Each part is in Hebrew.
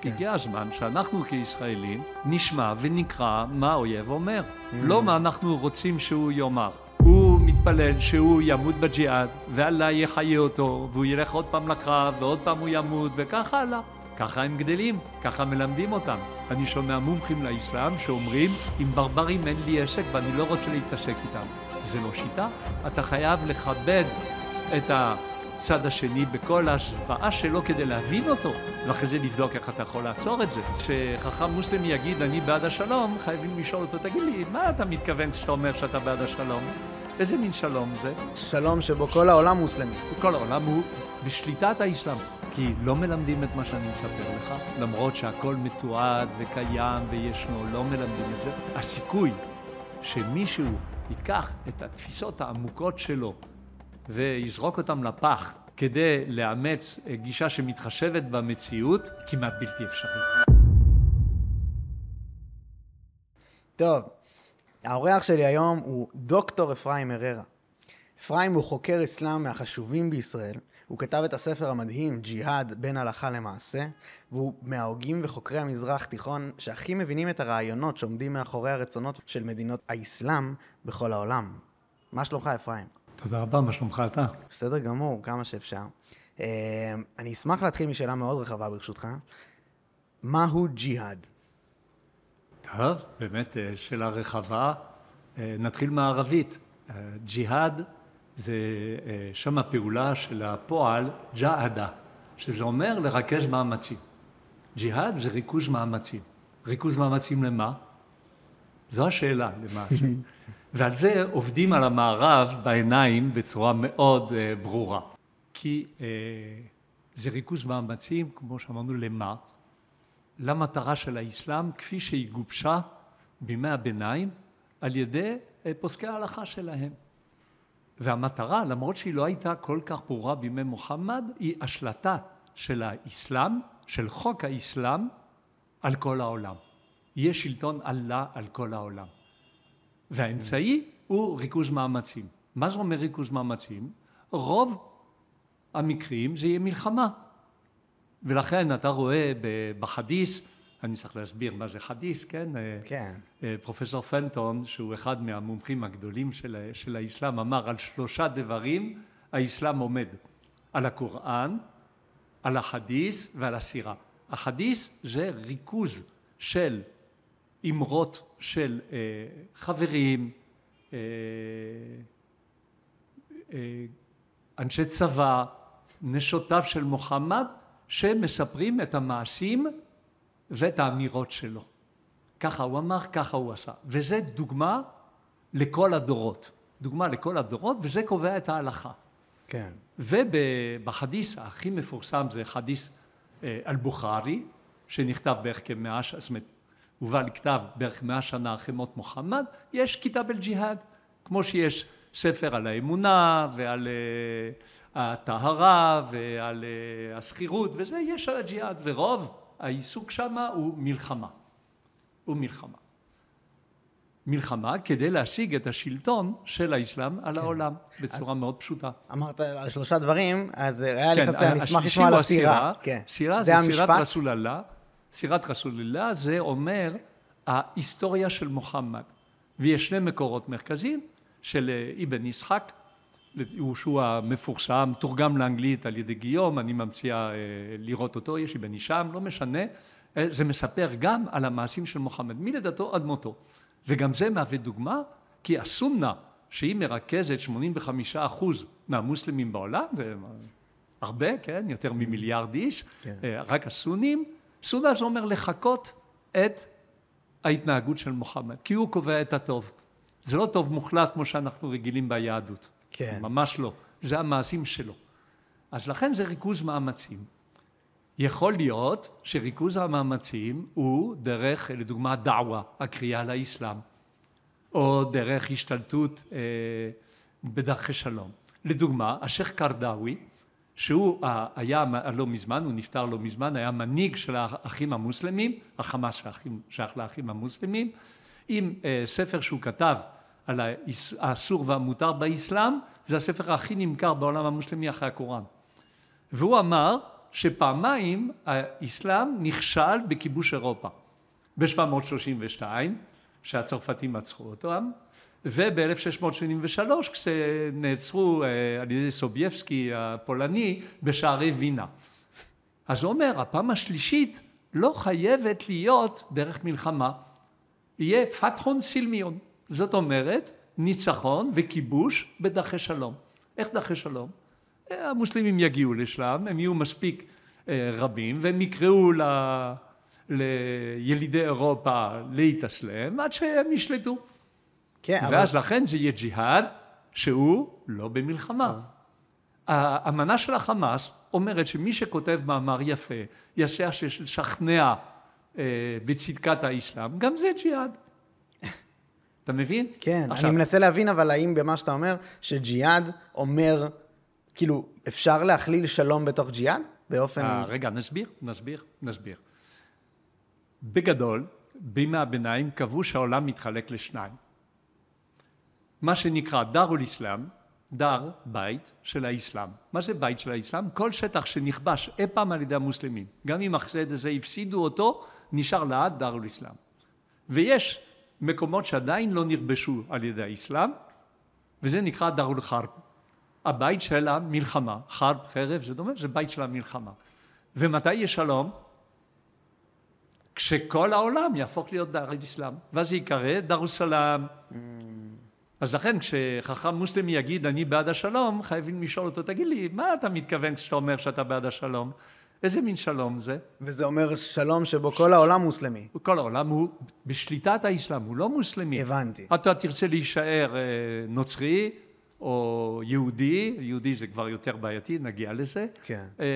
כן. הגיע הזמן שאנחנו כישראלים נשמע ונקרא מה האויב אומר. Mm. לא מה אנחנו רוצים שהוא יאמר. הוא מתפלל שהוא ימות בג'יהאד, ואללה יחיה אותו, והוא ילך עוד פעם לקרב, ועוד פעם הוא ימות, וכך הלאה. ככה הם גדלים, ככה מלמדים אותם. אני שומע מומחים לאסלאם שאומרים, עם ברברים אין לי עסק ואני לא רוצה להתעסק איתם. זה לא שיטה. אתה חייב לכבד את הצד השני בכל הזוועה שלו כדי להבין אותו, ואחרי זה לבדוק איך אתה יכול לעצור את זה. כשחכם מוסלמי יגיד אני בעד השלום, חייבים לשאול אותו, תגיד לי, מה אתה מתכוון כשאתה אומר שאתה בעד השלום? איזה מין שלום זה? שלום שבו כל העולם מוסלמי. כל העולם הוא בשליטת האסלאם. כי לא מלמדים את מה שאני מספר לך, למרות שהכל מתועד וקיים וישנו, לא מלמדים את זה. הסיכוי שמישהו ייקח את התפיסות העמוקות שלו ויזרוק אותם לפח כדי לאמץ גישה שמתחשבת במציאות, כמעט בלתי אפשרי. טוב, האורח שלי היום הוא דוקטור אפרים הררה. אפרים הוא חוקר אסלאם מהחשובים בישראל, הוא כתב את הספר המדהים ג'יהאד בין הלכה למעשה, והוא מההוגים וחוקרי המזרח תיכון שהכי מבינים את הרעיונות שעומדים מאחורי הרצונות של מדינות האסלאם בכל העולם. מה שלומך אפרים? תודה רבה, מה שלומך אתה? בסדר גמור, כמה שאפשר. אה, אני אשמח להתחיל משאלה מאוד רחבה ברשותך. מהו ג'יהאד? טוב, באמת אה, שאלה רחבה. אה, נתחיל מהערבית. ג'יהאד זה שם הפעולה של הפועל ג'הדה, שזה אומר לרכז מאמצים. ג'יהאד זה ריכוז מאמצים. ריכוז מאמצים למה? זו השאלה למעשה. ועל זה עובדים על המערב בעיניים בצורה מאוד uh, ברורה. כי uh, זה ריכוז מאמצים, כמו שאמרנו, למה? למטרה של האסלאם כפי שהיא גובשה בימי הביניים על ידי uh, פוסקי ההלכה שלהם. והמטרה, למרות שהיא לא הייתה כל כך ברורה בימי מוחמד, היא השלטה של האסלאם, של חוק האסלאם, על כל העולם. יהיה שלטון אללה על כל העולם. והאמצעי הוא ריכוז מאמצים. מה זה אומר ריכוז מאמצים? רוב המקרים זה יהיה מלחמה. ולכן אתה רואה בחדיס אני צריך להסביר מה זה חדיס, כן? כן. אה, פרופסור פנטון, שהוא אחד מהמומחים הגדולים של, של האסלאם, אמר על שלושה דברים האסלאם עומד. על הקוראן, על החדיס ועל הסירה. החדיס זה ריכוז של אמרות של אה, חברים, אה, אה, אנשי צבא, נשותיו של מוחמד, שמספרים את המעשים ואת האמירות שלו. ככה הוא אמר, ככה הוא עשה. וזה דוגמה לכל הדורות. דוגמה לכל הדורות, וזה קובע את ההלכה. כן. ובחדיס הכי מפורסם זה חדיס אה, אל-בוכרי, שנכתב בערך כמאה, זאת אומרת, הובא לכתב בערך מאה שנה אחרי מות מוחמד, יש כיתב אל-ג'יהאד, כמו שיש ספר על האמונה ועל uh, הטהרה ועל uh, השכירות וזה, יש על הג'יהאד, ורוב העיסוק שם הוא מלחמה. הוא מלחמה. מלחמה כדי להשיג את השלטון של האסלאם על כן. העולם בצורה מאוד פשוטה. אמרת על שלושה דברים, אז היה לי חסר, אני אשמח לשמוע על הסירה. כן. סירה זה, זה סירת רסול אללה. סירת רסול אללה זה אומר ההיסטוריה של מוחמד. ויש שני מקורות מרכזיים של אה, אבן ישחק שהוא המפורסם, תורגם לאנגלית על ידי גיום, אני ממציאה אה, לראות אותו, יש לי בן אישם, לא משנה, אה, זה מספר גם על המעשים של מוחמד, מלידתו עד מותו. וגם זה מהווה דוגמה, כי הסומנה, שהיא מרכזת 85 אחוז מהמוסלמים בעולם, והרבה, כן, יותר ממיליארד איש, כן. רק הסונים, סונה זה אומר לחקות את ההתנהגות של מוחמד, כי הוא קובע את הטוב. זה לא טוב מוחלט כמו שאנחנו רגילים ביהדות. כן. ממש לא. זה המעשים שלו. אז לכן זה ריכוז מאמצים. יכול להיות שריכוז המאמצים הוא דרך, לדוגמה, דעווה, הקריאה לאסלאם, או דרך השתלטות אה, בדרכי שלום. לדוגמה, השייח' קרדאווי, שהוא היה לא מזמן, הוא נפטר לא מזמן, היה מנהיג של האחים המוסלמים, החמאס שייך לאחים המוסלמים, עם אה, ספר שהוא כתב על האסור והמותר באסלאם, זה הספר הכי נמכר בעולם המוסלמי אחרי הקוראן. והוא אמר שפעמיים האסלאם נכשל בכיבוש אירופה. ב-732, שהצרפתים עצרו אותם, וב-1683 כשנעצרו אה, על ידי סובייבסקי הפולני בשערי וינה. אז הוא אומר, הפעם השלישית לא חייבת להיות דרך מלחמה, יהיה פתחון סילמיון. זאת אומרת, ניצחון וכיבוש בדרכי שלום. איך דרכי שלום? אה, המוסלמים יגיעו לשם, הם יהיו מספיק אה, רבים, והם יקראו. לילידי אירופה להתאסלם עד שהם ישלטו. כן, ואז אבל... לכן זה יהיה ג'יהאד שהוא לא במלחמה. האמנה של החמאס אומרת שמי שכותב מאמר יפה, ישר ששכנע אה, בצדקת האסלאם, גם זה ג'יהאד. אתה מבין? כן, עכשיו... אני מנסה להבין אבל האם במה שאתה אומר, שג'יהאד אומר, כאילו, אפשר להכליל שלום בתוך ג'יהאד? באופן... 아, רגע, נסביר, נסביר, נסביר. בגדול, בימי הביניים קבעו שהעולם מתחלק לשניים. מה שנקרא דארול אסלאם, דר, בית של האסלאם. מה זה בית של האסלאם? כל שטח שנכבש אי פעם על ידי המוסלמים, גם אם אחרי זה הפסידו אותו, נשאר לעד דארול אסלאם. ויש מקומות שעדיין לא נכבשו על ידי האסלאם, וזה נקרא דארול חרב. הבית של המלחמה, חרב, חרב, זה דומה, זה בית של המלחמה. ומתי יש שלום? כשכל העולם יהפוך להיות דאר אסלאם, ואז זה ייקרא דרוסלם. Mm. אז לכן כשחכם מוסלמי יגיד אני בעד השלום, חייבים לשאול אותו, תגיד לי, מה אתה מתכוון כשאתה אומר שאתה בעד השלום? איזה מין שלום זה? וזה אומר שלום שבו כל העולם מוסלמי. כל העולם הוא בשליטת האסלאם, הוא לא מוסלמי. הבנתי. אתה תרצה להישאר אה, נוצרי, או יהודי, יהודי זה כבר יותר בעייתי, נגיע לזה, כן. אה,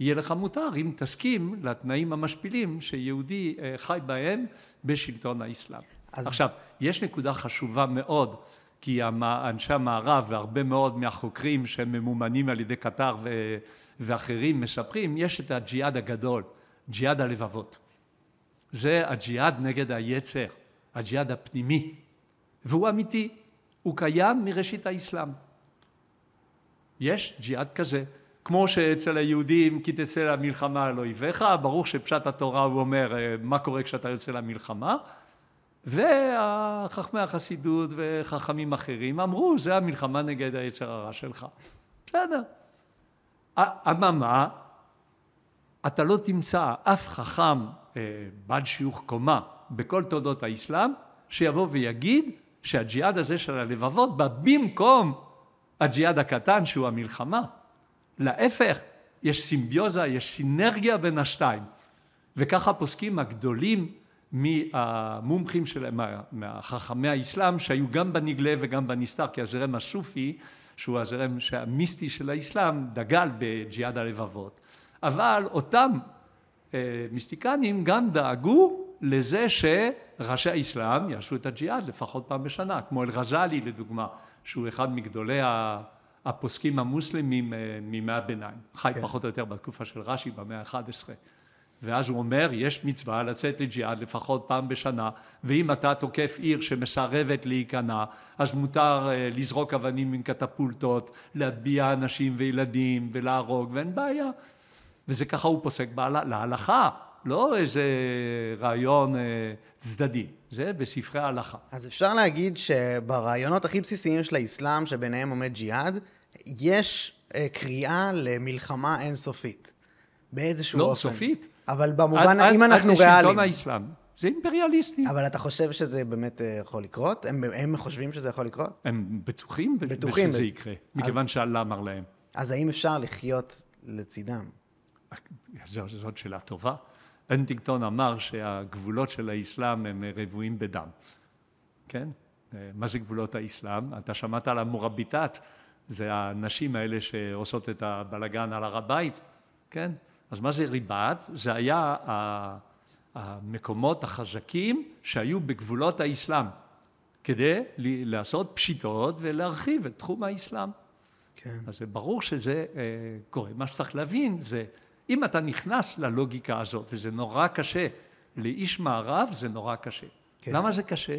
יהיה לך מותר אם תסכים לתנאים המשפילים שיהודי אה, חי בהם בשלטון האסלאם. אז... עכשיו, יש נקודה חשובה מאוד, כי אנשי המערב והרבה מאוד מהחוקרים שהם ממומנים על ידי קטר ו... ואחרים מספרים, יש את הג'יהאד הגדול, ג'יהאד הלבבות. זה הג'יהאד נגד היצר, הג'יהאד הפנימי, והוא אמיתי. הוא קיים מראשית האסלאם. יש ג'יהאד כזה. כמו שאצל היהודים כי תצא למלחמה על אויביך, ברור שפשט התורה הוא אומר אה, מה קורה כשאתה יוצא למלחמה, וחכמי החסידות וחכמים אחרים אמרו זה המלחמה נגד היצר הרע שלך. בסדר. אממה, אתה לא תמצא אף חכם אה, בעל שיוך קומה בכל תולדות האסלאם שיבוא ויגיד שהג'יהאד הזה של הלבבות בא במקום הג'יהאד הקטן שהוא המלחמה. להפך, יש סימביוזה, יש סינרגיה בין השתיים. וככה פוסקים הגדולים מהמומחים שלהם, מהחכמי האסלאם, שהיו גם בנגלה וגם בנסתר, כי הזרם הסופי, שהוא הזרם המיסטי של האסלאם, דגל בג'יהאד הלבבות. אבל אותם אה, מיסטיקנים גם דאגו לזה שראשי האסלאם יעשו את הג'יהאד לפחות פעם בשנה, כמו אל-ע'זאלי לדוגמה, שהוא אחד מגדולי הפוסקים המוסלמים אה, מימי הביניים, חי כן. פחות או יותר בתקופה של רש"י במאה ה-11. ואז הוא אומר, יש מצווה לצאת לג'יהאד לפחות פעם בשנה, ואם אתה תוקף עיר שמסרבת להיכנע, אז מותר אה, לזרוק אבנים עם קטפולטות, להטביע אנשים וילדים ולהרוג, ואין בעיה. וזה ככה הוא פוסק להלכה, לא איזה רעיון אה, צדדי, זה בספרי ההלכה. אז אפשר להגיד שברעיונות הכי בסיסיים של האסלאם, שביניהם עומד ג'יהאד, יש אה, קריאה למלחמה אינסופית. באיזשהו לא, אופן. לא, סופית. אבל במובן, עד, אם אנחנו ריאליים. עד לשלטון האסלאם. זה אימפריאליסטי. אבל אתה חושב שזה באמת אה, יכול לקרות? הם, הם חושבים שזה יכול לקרות? הם בטוחים, בטוחים שזה ב... יקרה, מכיוון שאללה אמר להם. אז האם אפשר לחיות לצידם? זאת שאלה טובה. הנטינגטון אמר שהגבולות של האסלאם הם רבועים בדם, כן? מה זה גבולות האסלאם? אתה שמעת על המורביטת, זה הנשים האלה שעושות את הבלגן על הר הבית, כן? אז מה זה ריבת? זה היה המקומות החזקים שהיו בגבולות האסלאם, כדי לעשות פשיטות ולהרחיב את תחום האסלאם. כן. אז זה ברור שזה אה, קורה. מה שצריך להבין זה אם אתה נכנס ללוגיקה הזאת, וזה נורא קשה, לאיש מערב זה נורא קשה. כן. למה זה קשה?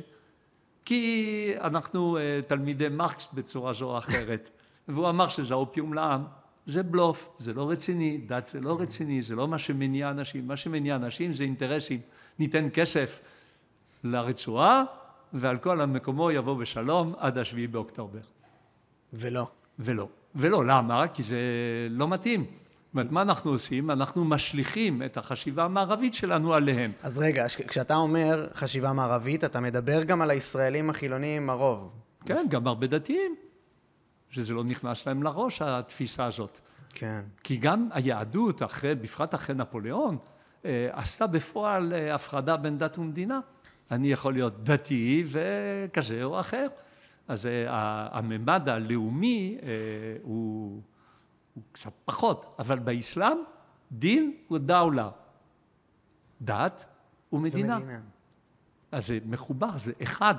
כי אנחנו אה, תלמידי מרקס בצורה זו או אחרת, והוא אמר שזה האופיום לעם, זה בלוף, זה לא רציני, דת זה לא רציני, זה לא מה שמניע אנשים, מה שמניע אנשים זה אינטרסים. ניתן כסף לרצועה, ועל כל המקומו יבוא בשלום עד השביעי באוקטובר. ולא. ולא. ולא, למה? כי זה לא מתאים. זאת אומרת, מה אנחנו עושים? אנחנו משליכים את החשיבה המערבית שלנו עליהם. אז רגע, כשאתה אומר חשיבה מערבית, אתה מדבר גם על הישראלים החילונים הרוב. כן, גם הרבה דתיים, שזה לא נכנס להם לראש, התפיסה הזאת. כן. כי גם היהדות, אחרי, בפרט אחרי נפוליאון, אה, עשתה בפועל אה, הפרדה בין דת ומדינה. אני יכול להיות דתי וכזה או אחר. אז אה, הממד הלאומי הוא, הוא קצת פחות, אבל באסלאם דין הוא דאולה. דת ומדינה. ומדינה. אז זה מחובר, זה אחד.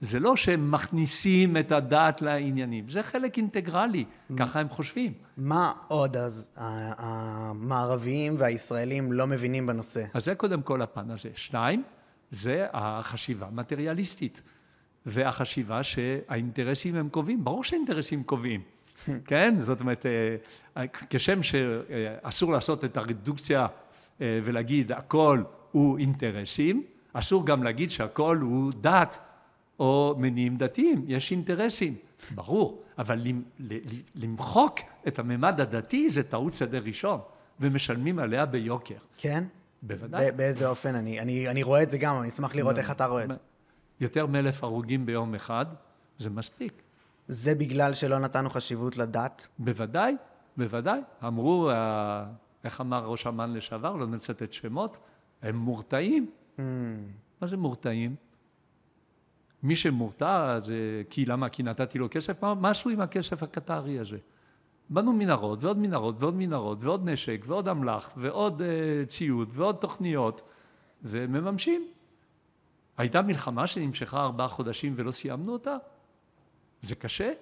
זה לא שהם מכניסים את הדת לעניינים, זה חלק אינטגרלי, ככה הם חושבים. מה עוד אז המערביים והישראלים לא מבינים בנושא? אז זה קודם כל הפן הזה. שניים, זה החשיבה המטריאליסטית, והחשיבה שהאינטרסים הם קובעים. ברור שהאינטרסים קובעים, כן? זאת אומרת, אה, כשם שאסור לעשות את הרדוקציה אה, ולהגיד הכל הוא אינטרסים, אסור גם להגיד שהכל הוא דת. או מניעים דתיים, יש אינטרסים, ברור, אבל למחוק את הממד הדתי זה טעות סדר ראשון, ומשלמים עליה ביוקר. כן? בוודאי. באיזה אופן? אני, אני, אני רואה את זה גם, אני אשמח לראות איך אתה רואה את זה. יותר מאלף הרוגים ביום אחד, זה מספיק. זה בגלל שלא נתנו חשיבות לדת? בוודאי, בוודאי. אמרו, אה, איך אמר ראש אמ"ן לשעבר, לא נצטט שמות, הם מורתעים. Mm. מה זה מורתעים? מי שמורתע זה כי למה? כי נתתי לו כסף? מה, עשו עם הכסף הקטרי הזה? בנו מנהרות ועוד מנהרות ועוד מנהרות ועוד נשק ועוד אמל"ח ועוד uh, ציוד ועוד תוכניות ומממשים. הייתה מלחמה שנמשכה ארבעה חודשים ולא סיימנו אותה? זה קשה,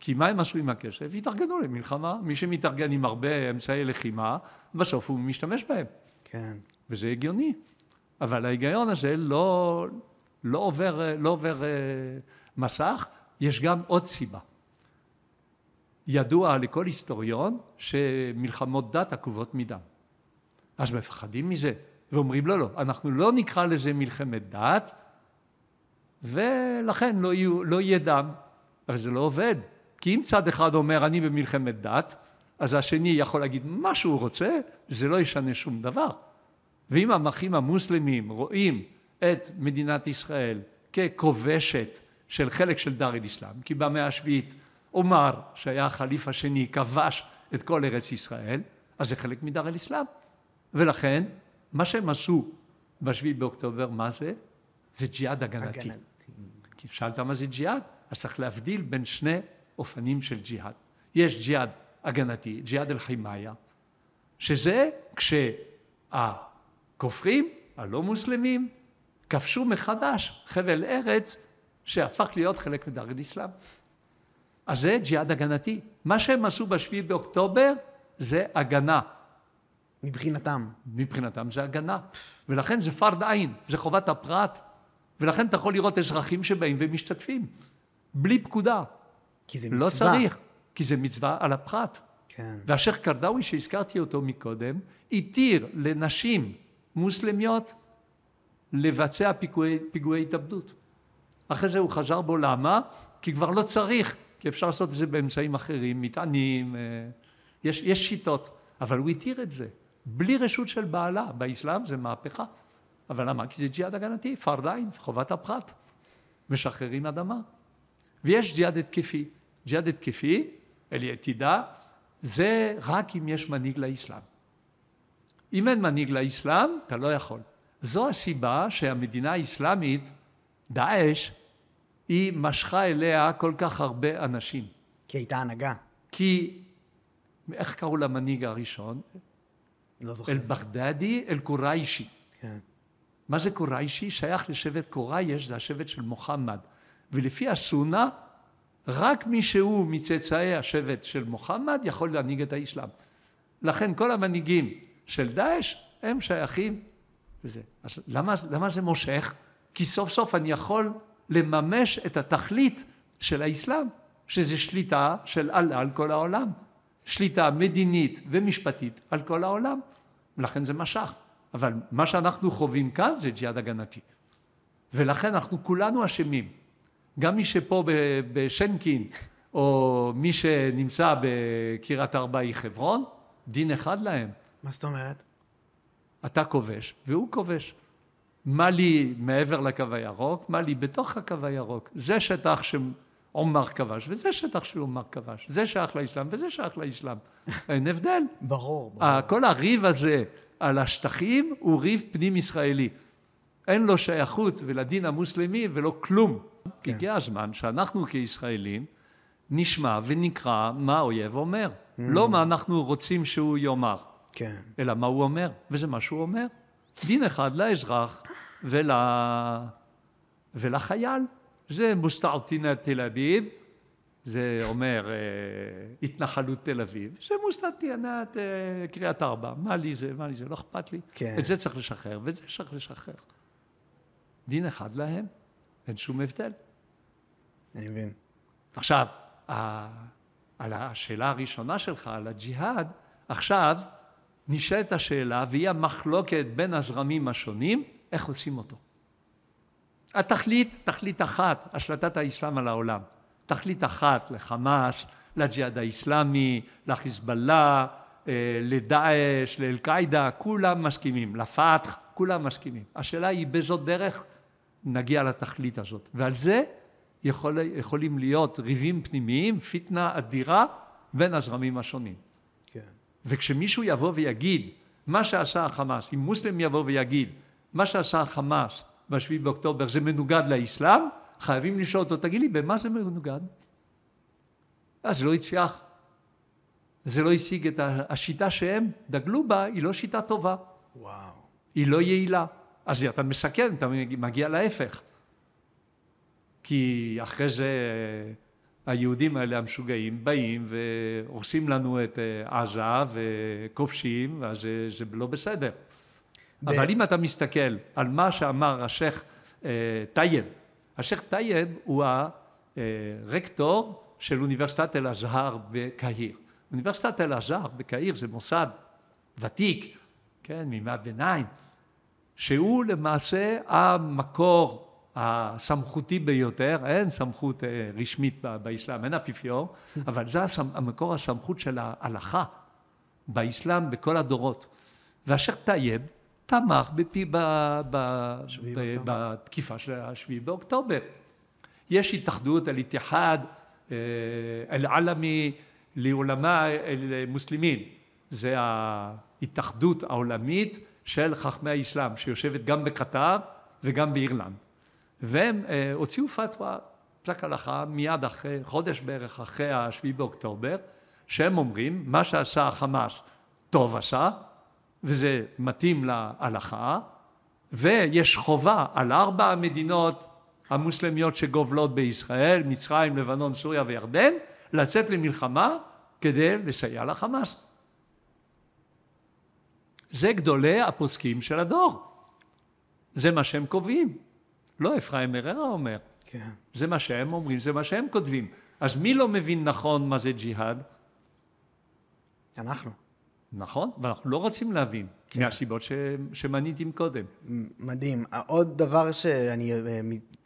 כי מה הם עשו עם הכסף? התארגנו למלחמה. מי שמתארגן עם הרבה אמצעי לחימה, בסוף הוא משתמש בהם. כן. וזה הגיוני. אבל ההיגיון הזה לא, לא עובר, לא עובר אה, מסך, יש גם עוד סיבה. ידוע לכל היסטוריון שמלחמות דת עקובות מדם. אז מפחדים מזה, ואומרים לא, לא, אנחנו לא נקרא לזה מלחמת דת, ולכן לא, יהיו, לא יהיה דם. אבל זה לא עובד, כי אם צד אחד אומר אני במלחמת דת, אז השני יכול להגיד מה שהוא רוצה, זה לא ישנה שום דבר. ואם המחים המוסלמים רואים את מדינת ישראל ככובשת של חלק של דאר אל-אסלאם, כי במאה השביעית עומר, שהיה החליף השני, כבש את כל ארץ ישראל, אז זה חלק מדאר אל-אסלאם. ולכן, מה שהם עשו בשביעי באוקטובר, מה זה? זה ג'יהאד הגנתי. הגנתי. שאלת מה זה ג'יהאד? אז צריך להבדיל בין שני אופנים של ג'יהאד. יש ג'יהאד הגנתי, ג'יהאד אל-חימאיה, שזה כשהכופרים, הלא מוסלמים, כבשו מחדש חבל ארץ שהפך להיות חלק מדאר אל-אסלאם. אז זה ג'יהאד הגנתי. מה שהם עשו בשביעי באוקטובר זה הגנה. מבחינתם. מבחינתם זה הגנה. ולכן זה פרד עין, זה חובת הפרט. ולכן אתה יכול לראות אזרחים שבאים ומשתתפים. בלי פקודה. כי זה לא מצווה. לא צריך, כי זה מצווה על הפרט. כן. והשייח' קרדאווי שהזכרתי אותו מקודם, התיר לנשים מוסלמיות לבצע פיגועי, פיגועי התאבדות. אחרי זה הוא חזר בו, למה? כי כבר לא צריך, כי אפשר לעשות את זה באמצעים אחרים, מטענים, אה, יש, יש שיטות, אבל הוא התיר את זה, בלי רשות של בעלה, באסלאם זה מהפכה. אבל למה? כי זה ג'יהאד הגנתי, פרדיים, חובת הפחת, משחררים אדמה. ויש ג'יהאד התקפי. ג'יהאד התקפי, אלי, תדע, זה רק אם יש מנהיג לאסלאם. אם אין מנהיג לאסלאם, אתה לא יכול. זו הסיבה שהמדינה האסלאמית, דאעש, היא משכה אליה כל כך הרבה אנשים. כי הייתה הנהגה. כי, איך קראו למנהיג הראשון? לא זוכר. אל-בגדדי, אל-קוריישי. כן. מה זה קוריישי? שייך לשבט קורייש, זה השבט של מוחמד. ולפי הסונה, רק מי שהוא מצאצאי השבט של מוחמד יכול להנהיג את האסלאם. לכן כל המנהיגים של דאעש הם שייכים לזה. אז למה, למה זה מושך? כי סוף סוף אני יכול לממש את התכלית של האסלאם, שזה שליטה של אללה על כל העולם. שליטה מדינית ומשפטית על כל העולם, ולכן זה משך. אבל מה שאנחנו חווים כאן זה ג'יהאד הגנתי. ולכן אנחנו כולנו אשמים. גם מי שפה בשנקין, או מי שנמצא בקריית ארבעי חברון, דין אחד להם. מה זאת אומרת? אתה כובש והוא כובש. מה לי מעבר לקו הירוק, מה לי בתוך הקו הירוק. זה שטח שעומר כבש וזה שטח שעומר כבש. זה שייך לאסלאם וזה שייך לאסלאם. אין הבדל. ברור, ברור. כל הריב הזה על השטחים הוא ריב פנים ישראלי. אין לו שייכות ולדין המוסלמי ולא כלום. כן. הגיע הזמן שאנחנו כישראלים נשמע ונקרא מה האויב אומר. Mm. לא מה אנחנו רוצים שהוא יאמר, כן. אלא מה הוא אומר, וזה מה שהוא אומר. דין אחד לאזרח ול... ולחייל. זה מוסתעתינת תל אביב, זה אומר אה, התנחלות תל אביב, זה מוסתעתינת אה, קריית ארבע. מה לי זה, מה לי זה, לא אכפת לי. כן. את זה צריך לשחרר, ואת זה צריך לשחרר. דין אחד להם, אין שום הבדל. אני מבין. עכשיו, על השאלה הראשונה שלך, על הג'יהאד, עכשיו נשאלת השאלה, והיא המחלוקת בין הזרמים השונים, איך עושים אותו. התכלית, תכלית אחת, השלטת האסלאם על העולם. תכלית אחת לחמאס, לג'יהאד האסלאמי, לחיזבאללה, אה, לדאעש, לאל-קאעידה, כולם מסכימים, לפתח, כולם מסכימים. השאלה היא באיזו דרך נגיע לתכלית הזאת. ועל זה יכול, יכולים להיות ריבים פנימיים, פיתנה אדירה בין הזרמים השונים. כן. וכשמישהו יבוא ויגיד מה שעשה החמאס, אם מוסלם יבוא ויגיד מה שעשה החמאס בשביעי באוקטובר זה מנוגד לאסלאם, חייבים לשאול אותו, תגיד לי, במה זה מנוגד? אז לא הצליח. זה לא השיג את השיטה שהם דגלו בה, היא לא שיטה טובה. וואו. היא לא יעילה. אז אתה מסכן, אתה מגיע להפך. כי אחרי זה היהודים האלה המשוגעים באים והורסים לנו את אה, עזה וכובשים, אז זה, זה לא בסדר. ב... אבל אם אתה מסתכל על מה שאמר השייח' אה, טייב, השייח' טייב הוא הרקטור של אוניברסיטת אל-אזהר בקהיר. אוניברסיטת אל-אזהר בקהיר זה מוסד ותיק, כן, מימי הביניים, שהוא למעשה המקור הסמכותי ביותר, אין סמכות אה, רשמית באסלאם, אין אפיפיור, אבל זה המקור הסמכות של ההלכה באסלאם בכל הדורות. והשייח' טייב תמך בפי, ב, ב, ב, בתקיפה של השביעי באוקטובר. יש התאחדות אל-איתיחד אה, אל-עלמי לעולמה אל-מוסלמים. זה ההתאחדות העולמית של חכמי האסלאם, שיושבת גם בקטר וגם באירלנד. והם אה, הוציאו פתווה, פסק הלכה, מיד אחרי, חודש בערך אחרי השביעי באוקטובר, שהם אומרים, מה שעשה החמאס טוב עשה, וזה מתאים להלכה, ויש חובה על ארבע המדינות המוסלמיות שגובלות בישראל, מצרים, לבנון, סוריה וירדן, לצאת למלחמה כדי לסייע לחמאס. זה גדולי הפוסקים של הדור. זה מה שהם קובעים. לא אפרים מררה אומר. כן. זה מה שהם אומרים, זה מה שהם כותבים. אז מי לא מבין נכון מה זה ג'יהאד? אנחנו. נכון, ואנחנו לא רוצים להבין, כן. מהסיבות ש... שמניתי קודם. מדהים. עוד דבר שאני, אה,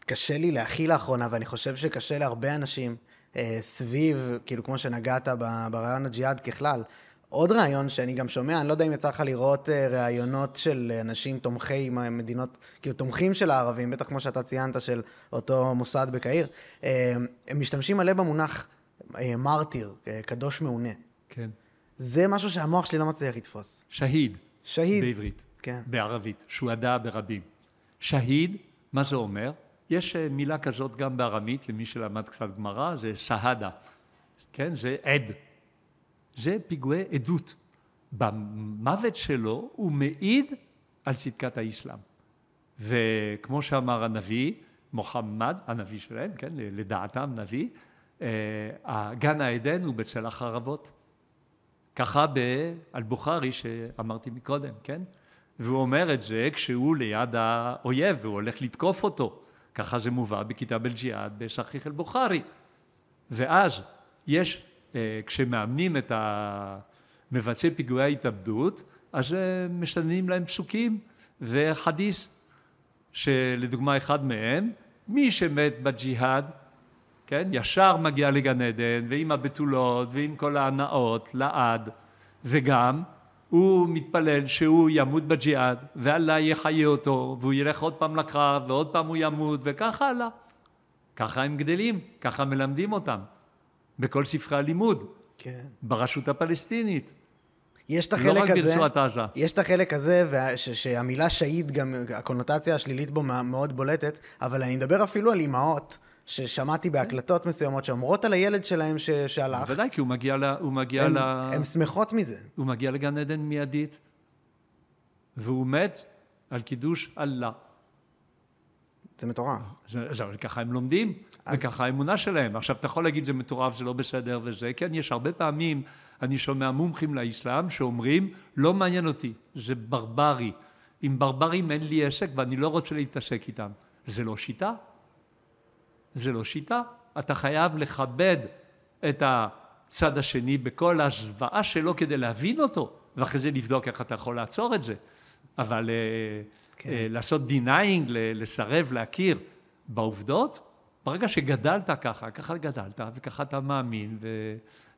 קשה לי להכיל לאחרונה, ואני חושב שקשה להרבה אנשים אה, סביב, כאילו כמו שנגעת ברעיון הג'יהאד ככלל, עוד רעיון שאני גם שומע, אני לא יודע אם יצא לך לראות אה, ראיונות של אנשים תומכי מדינות, כאילו תומכים של הערבים, בטח כמו שאתה ציינת, של אותו מוסד בקהיר, אה, הם משתמשים מלא במונח אה, מרטיר, קדוש מעונה. כן. זה משהו שהמוח שלי לא מצליח לתפוס. שהיד. שהיד. בעברית. כן. בערבית. שועדה ברבים. שהיד, מה זה אומר? יש מילה כזאת גם בארמית, למי שלמד קצת גמרא, זה שהדה. כן? זה עד. זה פיגועי עדות. במוות שלו הוא מעיד על צדקת האסלאם. וכמו שאמר הנביא, מוחמד, הנביא שלהם, כן, לדעתם נביא, אה, גן העדן הוא בצל החרבות. ככה באל-בוכרי שאמרתי מקודם, כן? והוא אומר את זה כשהוא ליד האויב והוא הולך לתקוף אותו. ככה זה מובא בכיתב אל-ג'יהאד בסכיח אל-בוכרי. ואז יש כשמאמנים את מבצעי פיגועי ההתאבדות, אז אה, משנים להם פסוקים וחדיס, שלדוגמה אחד מהם, מי שמת בג'יהאד, כן, ישר מגיע לגן עדן, ועם הבתולות, ועם כל ההנאות, לעד, וגם הוא מתפלל שהוא ימות בג'יהאד, ואללה יחיה אותו, והוא ילך עוד פעם לקרב, ועוד פעם הוא ימות, וככה הלאה. ככה הם גדלים, ככה מלמדים אותם, בכל ספרי הלימוד, כן. ברשות הפלסטינית. יש את לא החלק רק הזה, ברצועת עזה. יש את החלק הזה, וה- ש- שהמילה שהיד גם, הקונוטציה השלילית בו מאוד בולטת, אבל אני מדבר אפילו על אימהות, ששמעתי בהקלטות מסוימות שאומרות על הילד שלהם ש- שהלך, בוודאי, כי הוא מגיע, ל, הוא מגיע, הן ל, הן שמחות מזה. הוא מגיע לגן עדן מיידית, והוא מת על קידוש אללה. זה מטורף. זה, זה, ככה הם לומדים, אז- וככה האמונה שלהם. עכשיו, אתה יכול להגיד זה מטורף, זה לא בסדר וזה, כן, יש הרבה פעמים, אני שומע מומחים לאסלאם שאומרים, לא מעניין אותי, זה ברברי. עם ברברים אין לי עסק ואני לא רוצה להתעסק איתם. זה לא שיטה. זה לא שיטה. אתה חייב לכבד את הצד השני בכל הזוועה שלו כדי להבין אותו, ואחרי זה לבדוק איך אתה יכול לעצור את זה. אבל אה, כן. אה, לעשות denying, לסרב, להכיר בעובדות, ברגע שגדלת ככה, ככה גדלת, וככה אתה מאמין, ו...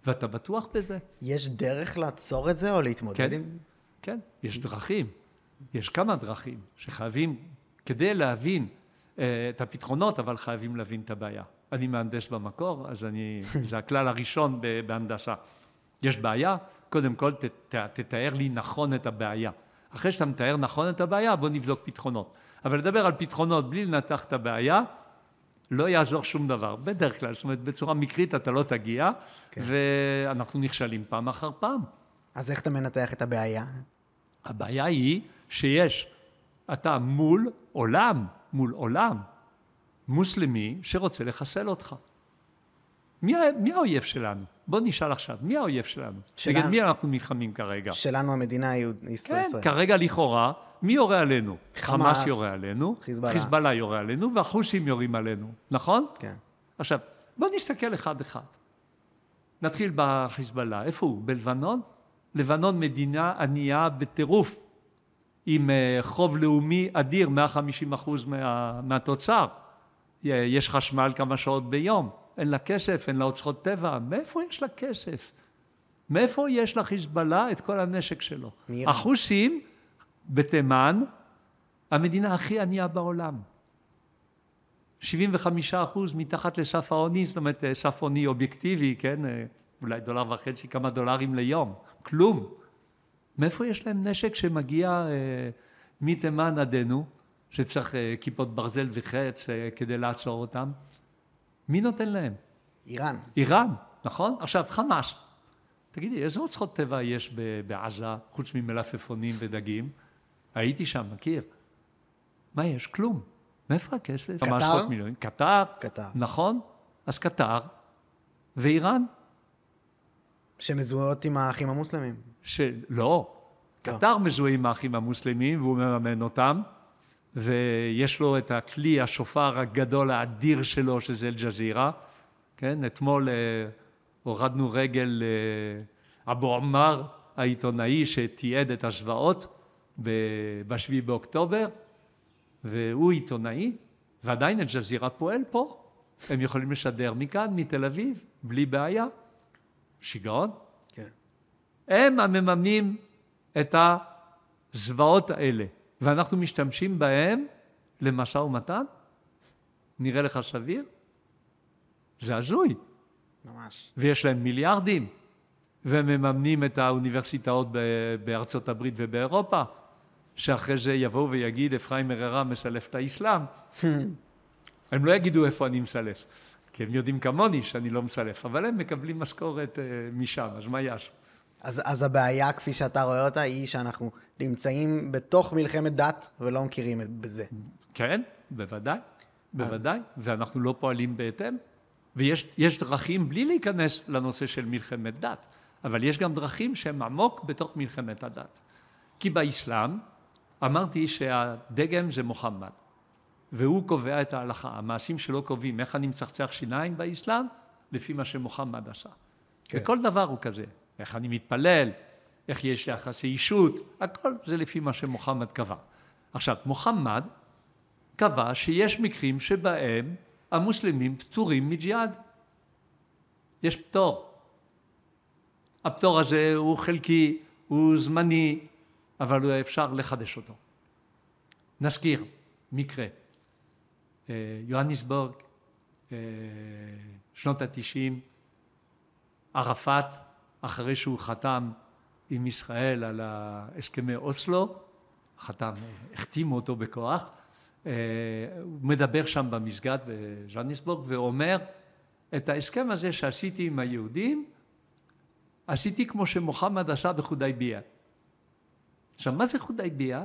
ואתה בטוח בזה. יש דרך לעצור את זה או להתמודד כן. עם... כן, יש דרכים. יש כמה דרכים שחייבים, כדי להבין אה, את הפתרונות, אבל חייבים להבין את הבעיה. אני מהנדס במקור, אז אני, זה הכלל הראשון בהנדסה. יש בעיה, קודם כל ת, ת, תתאר לי נכון את הבעיה. אחרי שאתה מתאר נכון את הבעיה, בוא נבדוק פתרונות. אבל לדבר על פתרונות בלי לנתח את הבעיה, לא יעזור שום דבר. בדרך כלל, זאת אומרת, בצורה מקרית אתה לא תגיע, כן. ואנחנו נכשלים פעם אחר פעם. אז איך אתה מנתח את הבעיה? הבעיה היא שיש, אתה מול עולם, מול עולם מוסלמי שרוצה לחסל אותך. מי, מי האויב שלנו? בוא נשאל עכשיו, מי האויב שלנו? שלנו. נגד מי אנחנו נלחמים כרגע? שלנו המדינה היהודית כן, ישראל. כרגע לכאורה, מי יורה עלינו? חמאס, חמאס יורה עלינו, חיזבאללה. חיזבאללה יורה עלינו, והחוסים יורים עלינו, נכון? כן. עכשיו, בוא נסתכל אחד-אחד. נתחיל בחיזבאללה. איפה הוא? בלבנון? לבנון מדינה ענייה בטירוף, עם אה, חוב לאומי אדיר, 150 אחוז מה, מהתוצר. יש חשמל כמה שעות ביום, אין לה כסף, אין לה אוצרות טבע. מאיפה יש לה כסף? מאיפה יש לחיזבאללה את כל הנשק שלו? מאיראן. החוסים בתימן, המדינה הכי ענייה בעולם. 75 אחוז מתחת לסף העוני, זאת אומרת אה, סף עוני אובייקטיבי, כן? אה, אולי דולר וחצי, כמה דולרים ליום, כלום. מאיפה יש להם נשק שמגיע אה, מתימן עדנו, שצריך אה, כיפות ברזל וחץ אה, כדי לעצור אותם? מי נותן להם? איראן. איראן, נכון? עכשיו, חמאס. תגידי, איזה אוצרות טבע יש בעזה, חוץ ממלפפונים ודגים? הייתי שם, מכיר. מה יש? כלום. מאיפה הכסף? קטר? מיליונים. קטר, קטר. נכון? אז קטר ואיראן, שמזוהות עם האחים המוסלמים. שלא, לא. קטר מזוהה עם האחים המוסלמים והוא מממן אותם, ויש לו את הכלי, השופר הגדול האדיר שלו, שזה אל-ג'זירה. כן, אתמול אה, הורדנו רגל לאבו עמר, העיתונאי שתיעד את הזוועות ב-7 באוקטובר, והוא עיתונאי, ועדיין אל-ג'זירה פועל פה. הם יכולים לשדר מכאן, מתל אביב, בלי בעיה. שיגעון. כן. הם המממנים את הזוועות האלה, ואנחנו משתמשים בהם למשא ומתן? נראה לך סביר? זה הזוי. ממש. ויש להם מיליארדים, והם מממנים את האוניברסיטאות בארצות הברית ובאירופה, שאחרי זה יבואו ויגיד אפרים אררה מסלף את האסלאם. הם לא יגידו איפה אני מסלף, כי הם יודעים כמוני שאני לא מסלף, אבל הם מקבלים משכורת אה, משם, אז מה יעשו? אז, אז הבעיה, כפי שאתה רואה אותה, היא שאנחנו נמצאים בתוך מלחמת דת ולא מכירים את- בזה. כן, בוודאי, בוודאי, ואנחנו לא פועלים בהתאם. ויש יש דרכים בלי להיכנס לנושא של מלחמת דת, אבל יש גם דרכים שהן עמוק בתוך מלחמת הדת. כי באסלאם אמרתי שהדגם זה מוחמד, והוא קובע את ההלכה. המעשים שלו קובעים איך אני מצחצח שיניים באסלאם, לפי מה שמוחמד עשה. כן. וכל דבר הוא כזה. איך אני מתפלל, איך יש יחסי אישות, הכל זה לפי מה שמוחמד קבע. עכשיו, מוחמד קבע שיש מקרים שבהם המוסלמים פטורים מג'יהאד. יש פטור. הפטור הזה הוא חלקי, הוא זמני, אבל אפשר לחדש אותו. נזכיר מקרה. אה, יוהניסבורג, אה, שנות התשעים, ערפאת, אחרי שהוא חתם עם ישראל על הסכמי אוסלו, חתם, החתימו אותו בכוח, אה, הוא מדבר שם במסגד בז'ניסבורג ואומר את ההסכם הזה שעשיתי עם היהודים עשיתי כמו שמוחמד עשה בחודייביה. עכשיו מה זה חודייביה?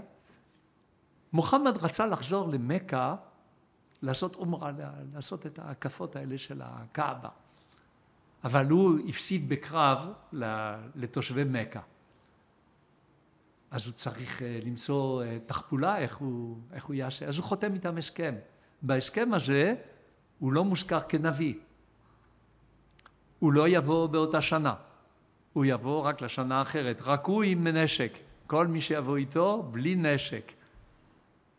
מוחמד רצה לחזור למכה לעשות עומרה, לעשות את ההקפות האלה של הקאבה אבל הוא הפסיד בקרב לתושבי מכה אז הוא צריך אה, למצוא אה, תחפולה איך הוא, איך הוא יעשה, אז הוא חותם איתם הסכם. בהסכם הזה הוא לא מוזכר כנביא. הוא לא יבוא באותה שנה, הוא יבוא רק לשנה אחרת, רק הוא עם נשק, כל מי שיבוא איתו בלי נשק.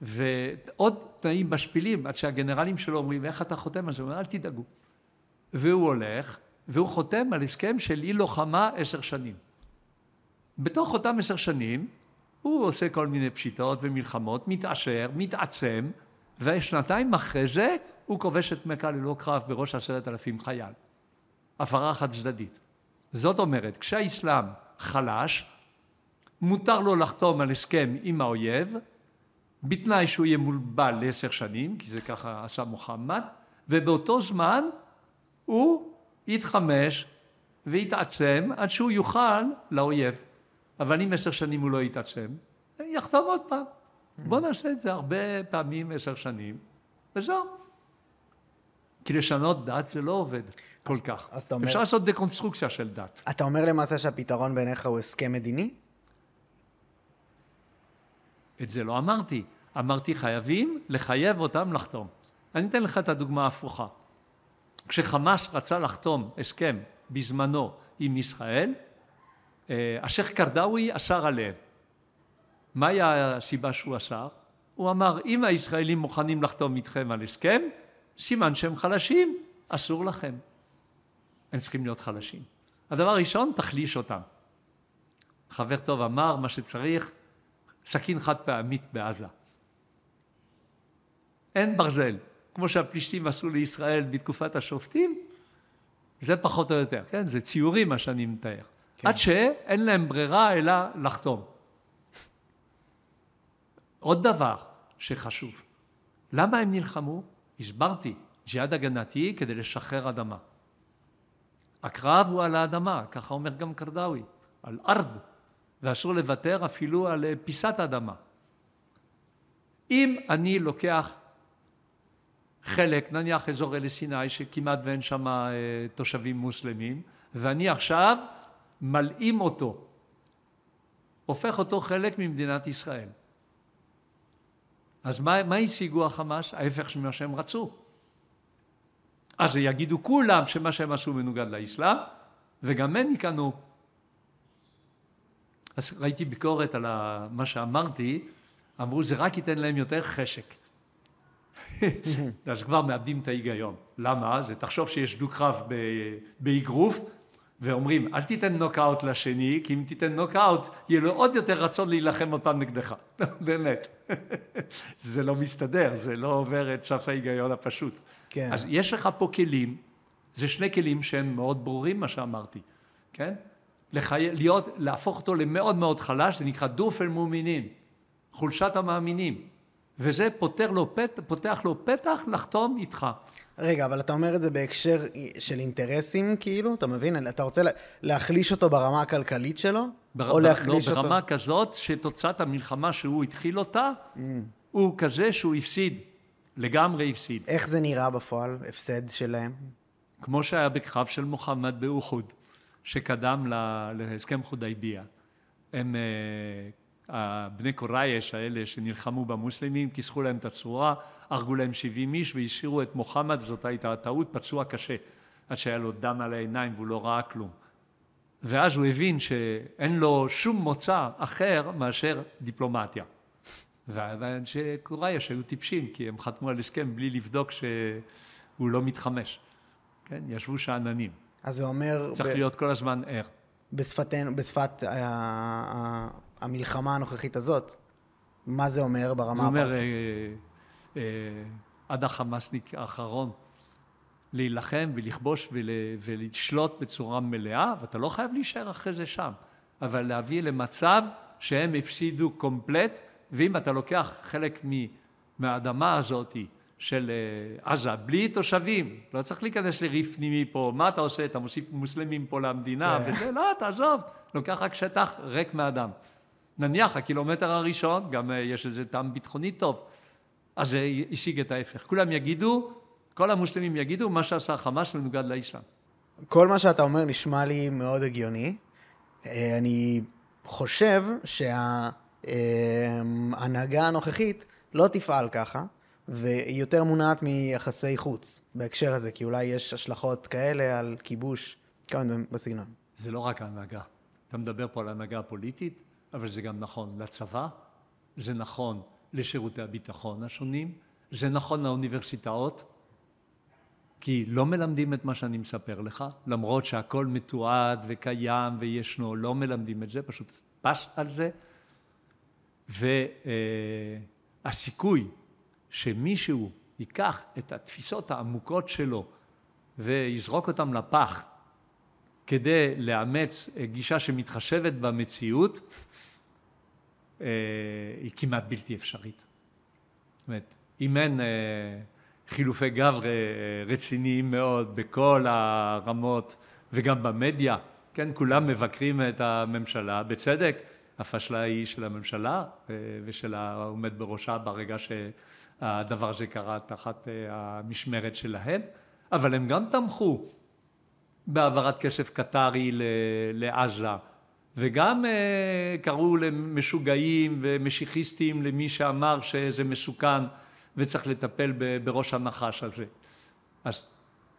ועוד תנאים משפילים, עד שהגנרלים שלו אומרים, איך אתה חותם על זה? הוא אומר, אל תדאגו. והוא הולך, והוא חותם על הסכם של אי לוחמה עשר שנים. בתוך אותם עשר שנים, הוא עושה כל מיני פשיטות ומלחמות, מתעשר, מתעצם, ושנתיים אחרי זה הוא כובש את מכה ללא קרב בראש עשרת אלפים חייל. הפרה חד צדדית. זאת אומרת, כשהאסלאם חלש, מותר לו לחתום על הסכם עם האויב, בתנאי שהוא יהיה מולבל לעשר שנים, כי זה ככה עשה מוחמד, ובאותו זמן הוא יתחמש ויתעצם עד שהוא יוכל לאויב. אבל אם עשר שנים הוא לא יתעצם, יחתום עוד פעם. בוא נעשה את זה הרבה פעמים עשר שנים, וזהו. כי לשנות דת זה לא עובד כל אז, כך. אז אתה אומר... אפשר לעשות דקונסטרוקציה של דת. אתה אומר למעשה שהפתרון בעיניך הוא הסכם מדיני? את זה לא אמרתי. אמרתי חייבים לחייב אותם לחתום. אני אתן לך את הדוגמה ההפוכה. כשחמאס רצה לחתום הסכם בזמנו עם ישראל, אה, השייח' קרדאווי אסר עליהם. מהי הסיבה שהוא אסר? הוא אמר, אם הישראלים מוכנים לחתום איתכם על הסכם, סימן שהם חלשים, אסור לכם. הם צריכים להיות חלשים. הדבר הראשון, תחליש אותם. חבר טוב אמר, מה שצריך, סכין חד פעמית בעזה. אין ברזל. כמו שהפלישתים עשו לישראל בתקופת השופטים, זה פחות או יותר, כן? זה ציורים מה שאני מתאר. כן. עד שאין להם ברירה אלא לחתום. עוד דבר שחשוב, למה הם נלחמו? הסברתי, ג'יהאד הגנתי כדי לשחרר אדמה. הקרב הוא על האדמה, ככה אומר גם קרדאווי, על ארד, ואסור לוותר אפילו על פיסת אדמה. אם אני לוקח חלק, נניח אזור אלי סיני שכמעט ואין שם אה, תושבים מוסלמים, ואני עכשיו מלאים אותו, הופך אותו חלק ממדינת ישראל. אז מה, מה השיגו החמאס? ההפך ממה שהם רצו. אז יגידו כולם שמה שהם עשו מנוגד לאסלאם, וגם הם ייכנעו. אז ראיתי ביקורת על מה שאמרתי, אמרו זה רק ייתן להם יותר חשק. אז כבר מאבדים את ההיגיון. למה? זה תחשוב שיש דו-קרב באגרוף, ואומרים אל תיתן נוקאוט לשני, כי אם תיתן נוקאוט יהיה לו עוד יותר רצון להילחם אותם נגדך. באמת. זה לא מסתדר, זה לא עובר את סף ההיגיון הפשוט. כן. אז יש לך פה כלים, זה שני כלים שהם מאוד ברורים מה שאמרתי, כן? לחי... להיות, להפוך אותו למאוד מאוד חלש, זה נקרא דופל מומינין, חולשת המאמינים. וזה פותר לו, פת, פותח לו פתח לחתום איתך. רגע, אבל אתה אומר את זה בהקשר של אינטרסים, כאילו? אתה מבין? אתה רוצה להחליש אותו ברמה הכלכלית שלו? בר... או להחליש לא, אותו... לא, ברמה כזאת שתוצאת המלחמה שהוא התחיל אותה, mm. הוא כזה שהוא הפסיד, לגמרי הפסיד. איך זה נראה בפועל, הפסד שלהם? כמו שהיה בקרב של מוחמד באוחוד, שקדם להסכם חודייביה. הם... הבני קורייש האלה שנלחמו במוסלמים, כיסחו להם את הצורה, הרגו להם 70 איש והשאירו את מוחמד, זאת הייתה הטעות, פצוע קשה, עד שהיה לו דם על העיניים והוא לא ראה כלום. ואז הוא הבין שאין לו שום מוצא אחר מאשר דיפלומטיה. ואנשי קוריאה שהיו טיפשים, כי הם חתמו על הסכם בלי לבדוק שהוא לא מתחמש. כן, ישבו שאננים. אז זה אומר... צריך ב... להיות כל הזמן ער. בשפתנו, בשפת. המלחמה הנוכחית הזאת, מה זה אומר ברמה זה אומר, אה, אה, עד החמאסניק האחרון, להילחם ולכבוש ול, ולשלוט בצורה מלאה, ואתה לא חייב להישאר אחרי זה שם, אבל להביא למצב שהם הפסידו קומפלט, ואם אתה לוקח חלק מהאדמה הזאת של אה, עזה, בלי תושבים, לא צריך להיכנס לריף פנימי פה, מה אתה עושה? אתה מוסיף מוסלמים פה למדינה, כן. וזה, לא, תעזוב, לוקח רק שטח ריק מאדם. נניח הקילומטר הראשון, גם אה, יש איזה טעם ביטחוני טוב, אז זה השיג את ההפך. כולם יגידו, כל המוסלמים יגידו, מה שעשה חמאס מנוגד לאסלאם. כל מה שאתה אומר נשמע לי מאוד הגיוני. אה, אני חושב שההנהגה הנוכחית לא תפעל ככה, והיא יותר מונעת מיחסי חוץ בהקשר הזה, כי אולי יש השלכות כאלה על כיבוש, כמה בסגנון. זה לא רק ההנהגה. אתה מדבר פה על ההנהגה הפוליטית, אבל זה גם נכון לצבא, זה נכון לשירותי הביטחון השונים, זה נכון לאוניברסיטאות, כי לא מלמדים את מה שאני מספר לך, למרות שהכל מתועד וקיים וישנו, לא מלמדים את זה, פשוט פס על זה. והסיכוי שמישהו ייקח את התפיסות העמוקות שלו ויזרוק אותן לפח כדי לאמץ גישה שמתחשבת במציאות, אה, היא כמעט בלתי אפשרית. זאת אומרת, אם אין אה, חילופי גב רציניים מאוד בכל הרמות וגם במדיה, כן, כולם מבקרים את הממשלה, בצדק, הפשלה היא של הממשלה אה, ושל העומד בראשה ברגע שהדבר הזה קרה תחת המשמרת שלהם, אבל הם גם תמכו בהעברת כסף קטרי לעזה. וגם uh, קראו למשוגעים ומשיחיסטים למי שאמר שזה מסוכן וצריך לטפל בראש הנחש הזה. אז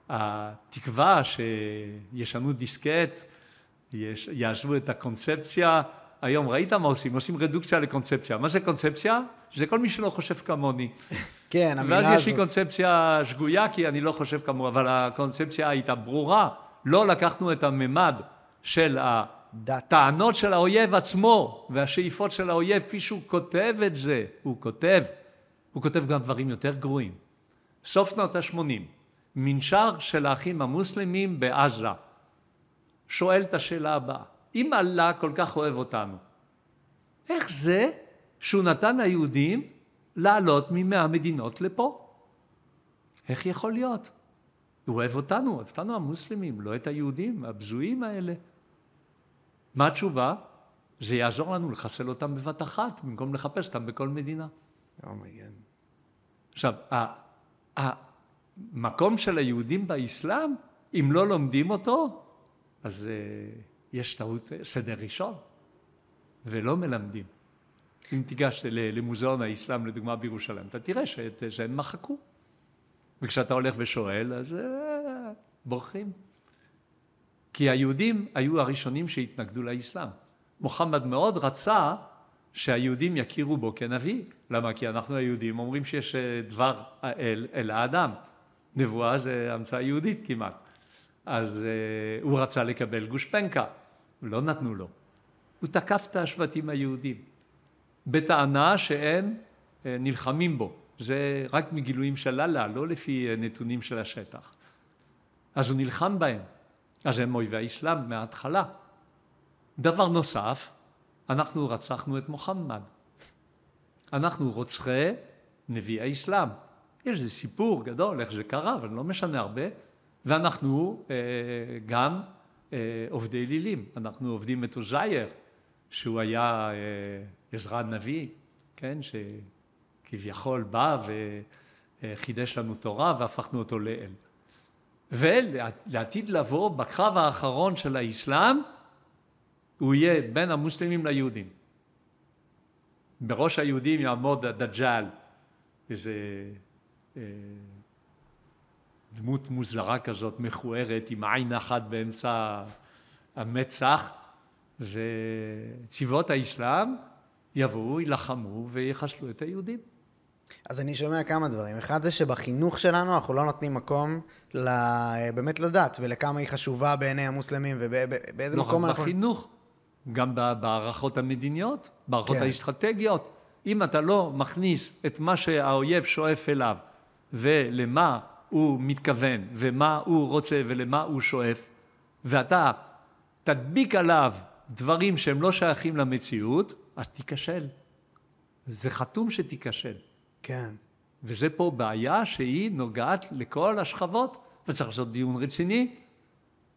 התקווה שישנו דיסקט, יש, יעזבו את הקונספציה, היום ראית מה עושים? עושים רדוקציה לקונספציה. מה זה קונספציה? זה כל מי שלא חושב כמוני. כן, המילה הזאת. ואז יש לי קונספציה שגויה כי אני לא חושב כמוה, אבל הקונספציה הייתה ברורה. לא לקחנו את הממד של ה... הטענות של האויב עצמו והשאיפות של האויב, כפי שהוא כותב את זה, הוא כותב, הוא כותב גם דברים יותר גרועים. סוף שנות ה-80, מנשר של האחים המוסלמים בעזה, שואל את השאלה הבאה, אם אללה כל כך אוהב אותנו, איך זה שהוא נתן ליהודים לעלות ממאה מדינות לפה? איך יכול להיות? הוא אוהב אותנו, אוהב אותנו המוסלמים, לא את היהודים הבזויים האלה. מה התשובה? זה יעזור לנו לחסל אותם בבת אחת, במקום לחפש אותם בכל מדינה. אומייגד. Oh עכשיו, המקום של היהודים באסלאם, אם לא לומדים אותו, אז uh, יש טעות סדר ראשון, ולא מלמדים. אם תיגש למוזיאון האסלאם, לדוגמה בירושלים, אתה תראה שאת זה הם מחקו. וכשאתה הולך ושואל, אז בורחים. כי היהודים היו הראשונים שהתנגדו לאסלאם. מוחמד מאוד רצה שהיהודים יכירו בו כנביא. למה? כי אנחנו היהודים אומרים שיש אה, דבר האל אל האדם. נבואה זה המצאה יהודית כמעט. אז uh, הוא רצה לקבל גושפנקה, לא נתנו לו. הוא תקף את השבטים היהודים, בטענה שהם uh, נלחמים בו. זה רק מגילויים של אללה, לא לפי נתונים של השטח. אז הוא נלחם בהם. אז הם אויבי האסלאם מההתחלה. דבר נוסף, אנחנו רצחנו את מוחמד. אנחנו רוצחי נביא האסלאם. יש איזה סיפור גדול איך זה קרה, אבל לא משנה הרבה. ואנחנו אה, גם אה, עובדי אלילים. אנחנו עובדים את עוזייר, שהוא היה אה, עזרא נביא, כן, שכביכול בא וחידש לנו תורה והפכנו אותו לאל. ולעתיד לבוא, בקרב האחרון של האסלאם, הוא יהיה בין המוסלמים ליהודים. בראש היהודים יעמוד הדג'אל, איזה אה, דמות מוזרה כזאת, מכוערת, עם עין אחת באמצע המצח, וצבאות האסלאם יבואו, יילחמו ויחסלו את היהודים. אז אני שומע כמה דברים. אחד זה שבחינוך שלנו אנחנו לא נותנים מקום ל... באמת לדת ולכמה היא חשובה בעיני המוסלמים ובאיזה לא מקום רק אנחנו... בחינוך, גם בהערכות המדיניות, בהערכות כן. האסטרטגיות. אם אתה לא מכניס את מה שהאויב שואף אליו ולמה הוא מתכוון ומה הוא רוצה ולמה הוא שואף, ואתה תדביק עליו דברים שהם לא שייכים למציאות, אז תיכשל. זה חתום שתיכשל. כן. וזה פה בעיה שהיא נוגעת לכל השכבות, וצריך לעשות דיון רציני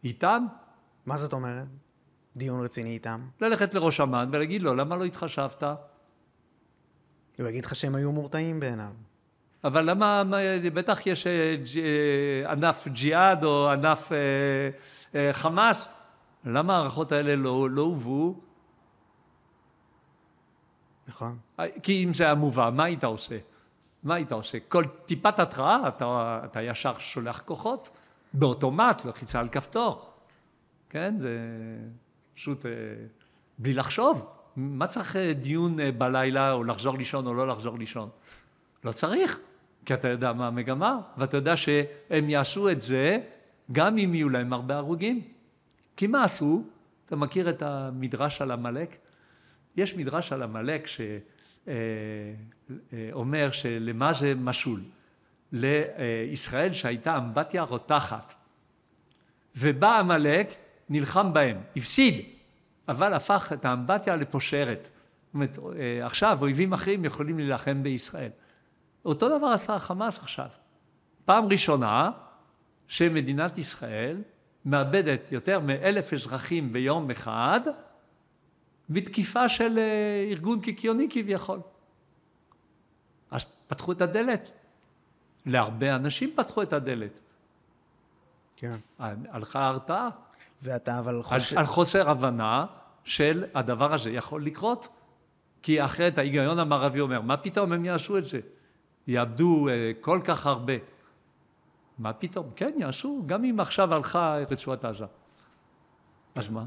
איתם, מה זאת אומרת? דיון רציני איתם? ללכת לראש אמ"ן ולהגיד לו, למה לא התחשבת? הוא יגיד לך שהם היו מורתעים בעיניו. אבל למה, מה- בטח יש אה, אה, ענף ג'יהאד או ענף אה, חמאס, למה ההערכות האלה לא, לא הובאו? נכון? כי אם זה היה מובא, מה היית עושה? מה היית עושה? כל טיפת התראה, אתה, אתה ישר שולח כוחות, באוטומט, לחיצה על כפתור. כן? זה פשוט אה, בלי לחשוב. מה צריך אה, דיון אה, בלילה, או לחזור לישון או לא לחזור לישון? לא צריך, כי אתה יודע מה המגמה, ואתה יודע שהם יעשו את זה גם אם יהיו להם הרבה הרוגים. כי מה עשו? אתה מכיר את המדרש על עמלק? יש מדרש על עמלק שאומר שלמה זה משול? לישראל שהייתה אמבטיה רותחת. ובא עמלק, נלחם בהם, הפסיד, אבל הפך את האמבטיה לפושרת. זאת אומרת, אה, עכשיו אויבים אחרים יכולים להילחם בישראל. אותו דבר עשה החמאס עכשיו. פעם ראשונה שמדינת ישראל מאבדת יותר מאלף אזרחים ביום אחד בתקיפה של אה, ארגון קיקיוני כביכול. אז פתחו את הדלת. להרבה אנשים פתחו את הדלת. כן. הלכה ההרתעה. ואתה אבל חושב... על חוסר הבנה של הדבר הזה יכול לקרות. כי אחרת ההיגיון המערבי אומר, מה פתאום הם יעשו את זה? יאבדו אה, כל כך הרבה. מה פתאום? כן, יעשו, גם אם עכשיו הלכה רצועת עזה. אז מה?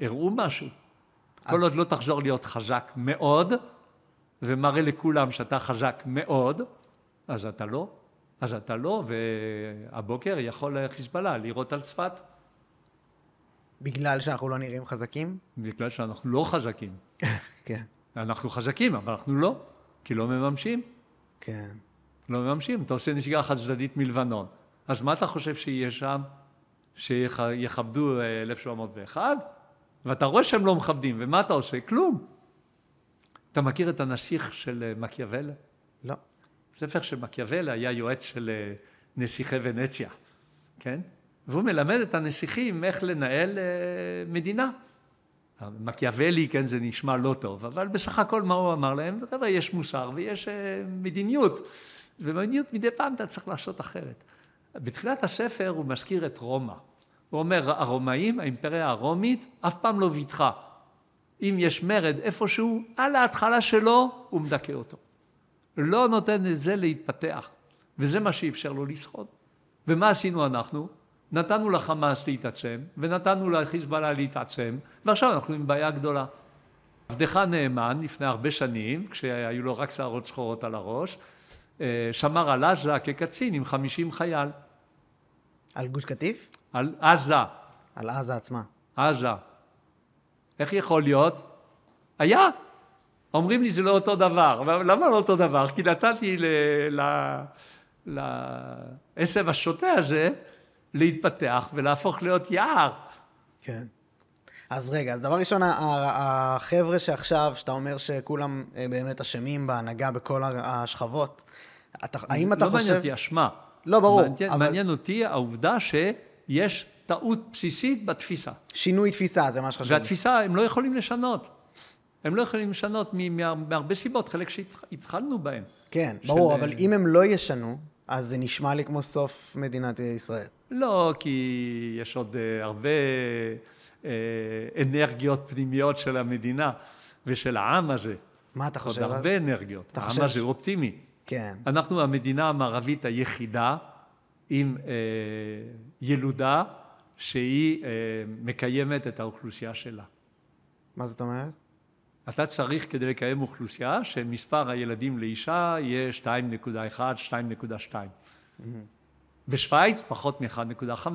הראו משהו. כל עוד לא תחזור להיות חזק מאוד, ומראה לכולם שאתה חזק מאוד, אז אתה לא. אז אתה לא, והבוקר יכול חיזבאללה לירות על צפת, בגלל שאנחנו לא נראים חזקים? בגלל שאנחנו לא חזקים. כן. אנחנו חזקים, אבל אנחנו לא, כי לא מממשים. כן. לא מממשים. אתה עושה נסיגה חד צדדית מלבנון. אז מה אתה חושב שיהיה שם? שיכבדו 1701? ואתה רואה שהם לא מכבדים, ומה אתה עושה? כלום. אתה מכיר את הנסיך של אה, מקיאוולי? לא. ספר של מקיאוולי היה יועץ של אה, נסיכי ונציה, כן? והוא מלמד את הנסיכים איך לנהל אה, מדינה. מקיאוולי, כן, זה נשמע לא טוב, אבל בסך הכל מה הוא אמר להם? חבר'ה, יש מוסר ויש מדיניות, ומדיניות מדי פעם אתה צריך לעשות אחרת. בתחילת הספר הוא מזכיר את רומא. הוא אומר, הרומאים, האימפריה הרומית, אף פעם לא ויתחה. אם יש מרד איפשהו, על ההתחלה שלו, הוא מדכא אותו. לא נותן לזה להתפתח, וזה מה שאפשר לו לשחות. ומה עשינו אנחנו? נתנו לחמאס להתעצם, ונתנו לחיזבאללה להתעצם, ועכשיו אנחנו עם בעיה גדולה. עבדך נאמן, לפני הרבה שנים, כשהיו לו רק שערות שחורות על הראש, אה, שמר על עזה כקצין עם חמישים חייל. על גוש קטיף? על עזה, על עזה עצמה. עזה. איך יכול להיות? היה. אומרים לי זה לא אותו דבר. למה לא אותו דבר? כי נתתי לעשב השוטה הזה להתפתח ולהפוך להיות יער. כן. אז רגע, אז דבר ראשון, החבר'ה שעכשיו, שאתה אומר שכולם אה, באמת אשמים בהנהגה בכל השכבות, אתה, האם אתה לא חושב... מעניין אותי אשמה. לא, ברור, מעניין, אבל- מעניין אותי העובדה שיש טעות בסיסית בתפיסה. שינוי תפיסה, זה מה שחשוב. והתפיסה, הם לא יכולים לשנות. הם לא יכולים לשנות מהרבה סיבות, חלק שהתחלנו בהן. כן, של- ברור, אבל אם הם לא ישנו, אז זה נשמע לי כמו סוף מדינת ישראל. לא, כי יש עוד אה, הרבה אה, אנרגיות פנימיות של המדינה ושל העם הזה. מה אתה עוד חושב? אז? הרבה אנרגיות. אתה העם חושב הזה הוא אופטימי. כן, אנחנו המדינה המערבית היחידה עם אה, ילודה שהיא אה, מקיימת את האוכלוסייה שלה. מה זאת אומרת? אתה צריך כדי לקיים אוכלוסייה שמספר הילדים לאישה יהיה 2.1, 2.2. בשוויץ פחות מ-1.5.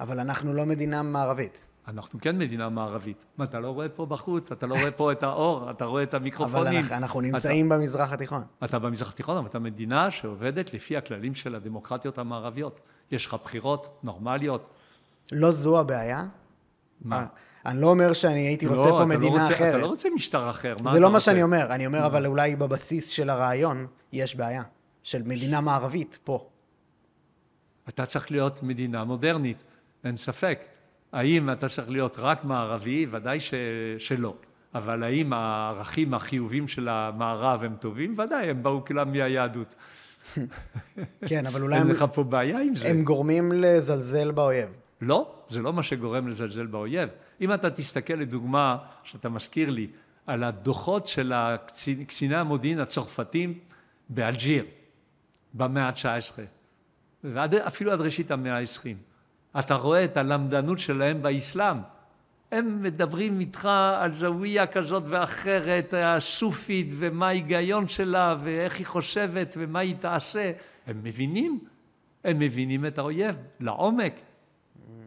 אבל אנחנו לא מדינה מערבית. אנחנו כן מדינה מערבית. מה, אתה לא רואה פה בחוץ? אתה לא רואה פה את האור? אתה רואה את המיקרופונים? אבל אנחנו, נמצאים אתה, במזרח התיכון. אתה במזרח התיכון, אבל אתה מדינה שעובדת לפי הכללים של הדמוקרטיות המערביות. יש לך בחירות נורמליות. לא זו הבעיה? מה? אה, אני לא אומר שאני הייתי רוצה לא, פה מדינה לא רוצה, אחרת. אתה לא רוצה משטר אחר. זה לא מה רוצה? שאני אומר. אני אומר, אבל אולי בבסיס של הרעיון יש בעיה. של מדינה מערבית, פה. אתה צריך להיות מדינה מודרנית, אין ספק. האם אתה צריך להיות רק מערבי? ודאי ש... שלא. אבל האם הערכים החיובים של המערב הם טובים? ודאי, הם באו כולם מהיהדות. כן, אבל אולי אין לך פה בעיה עם זה. הם גורמים לזלזל באויב. לא, זה לא מה שגורם לזלזל באויב. אם אתה תסתכל לדוגמה, שאתה מזכיר לי, על הדוחות של הקצין, קציני המודיעין הצרפתים באלג'יר במאה ה-19, ואפילו עד ראשית המאה ה-20, אתה רואה את הלמדנות שלהם באסלאם. הם מדברים איתך על זוויה כזאת ואחרת, הסופית, ומה ההיגיון שלה, ואיך היא חושבת, ומה היא תעשה. הם מבינים, הם מבינים את האויב לעומק,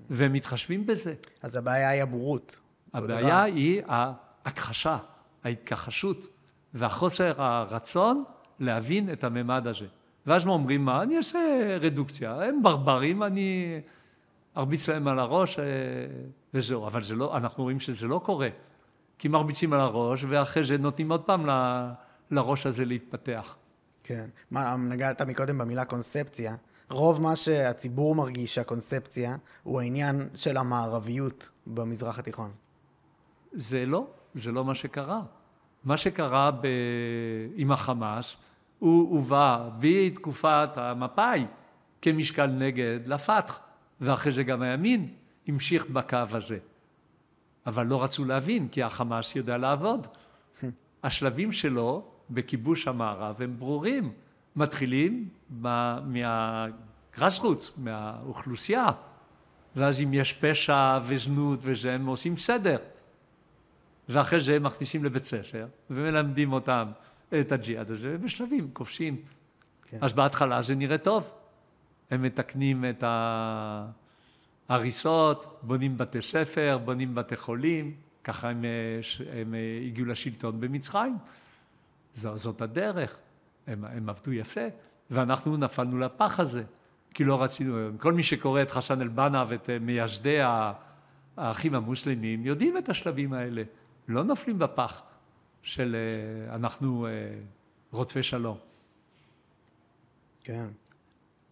והם מתחשבים בזה. אז הבעיה היא הבורות. הבעיה היא ההכחשה, ההתכחשות, והחוסר הרצון להבין את הממד הזה. ואז אומרים, מה, אני אעשה רדוקציה, הם ברברים, אני ארביץ להם על הראש אה, וזהו. אבל זה לא, אנחנו רואים שזה לא קורה. כי מרביצים על הראש, ואחרי זה נותנים עוד פעם ל- לראש הזה להתפתח. כן. מה, נגעת מקודם במילה קונספציה. רוב מה שהציבור מרגיש שהקונספציה הוא העניין של המערביות במזרח התיכון. זה לא, זה לא מה שקרה. מה שקרה ב... עם החמאס, הוא הובא בתקופת המפא"י כמשקל נגד לפתח, ואחרי זה גם הימין המשיך בקו הזה. אבל לא רצו להבין, כי החמאס יודע לעבוד. השלבים שלו בכיבוש המערב הם ברורים. מתחילים מהגרסרוץ, מהאוכלוסייה, ואז אם יש פשע וזנות וזה, הם עושים סדר. ואחרי זה הם מכניסים לבית ספר ומלמדים אותם את הג'יהאד הזה, ובשלבים כובשים. כן. אז בהתחלה זה נראה טוב. הם מתקנים את ההריסות, בונים בתי ספר, בונים בתי חולים, ככה הם, הם הגיעו לשלטון במצרים. זו, זאת הדרך. הם, הם עבדו יפה, ואנחנו נפלנו לפח הזה, כי לא רצינו, כל מי שקורא את חסן אל-בנא ואת אה, מייסדי האחים המוסלמים, יודעים את השלבים האלה. לא נופלים בפח של אה, אנחנו אה, רודפי שלום. כן.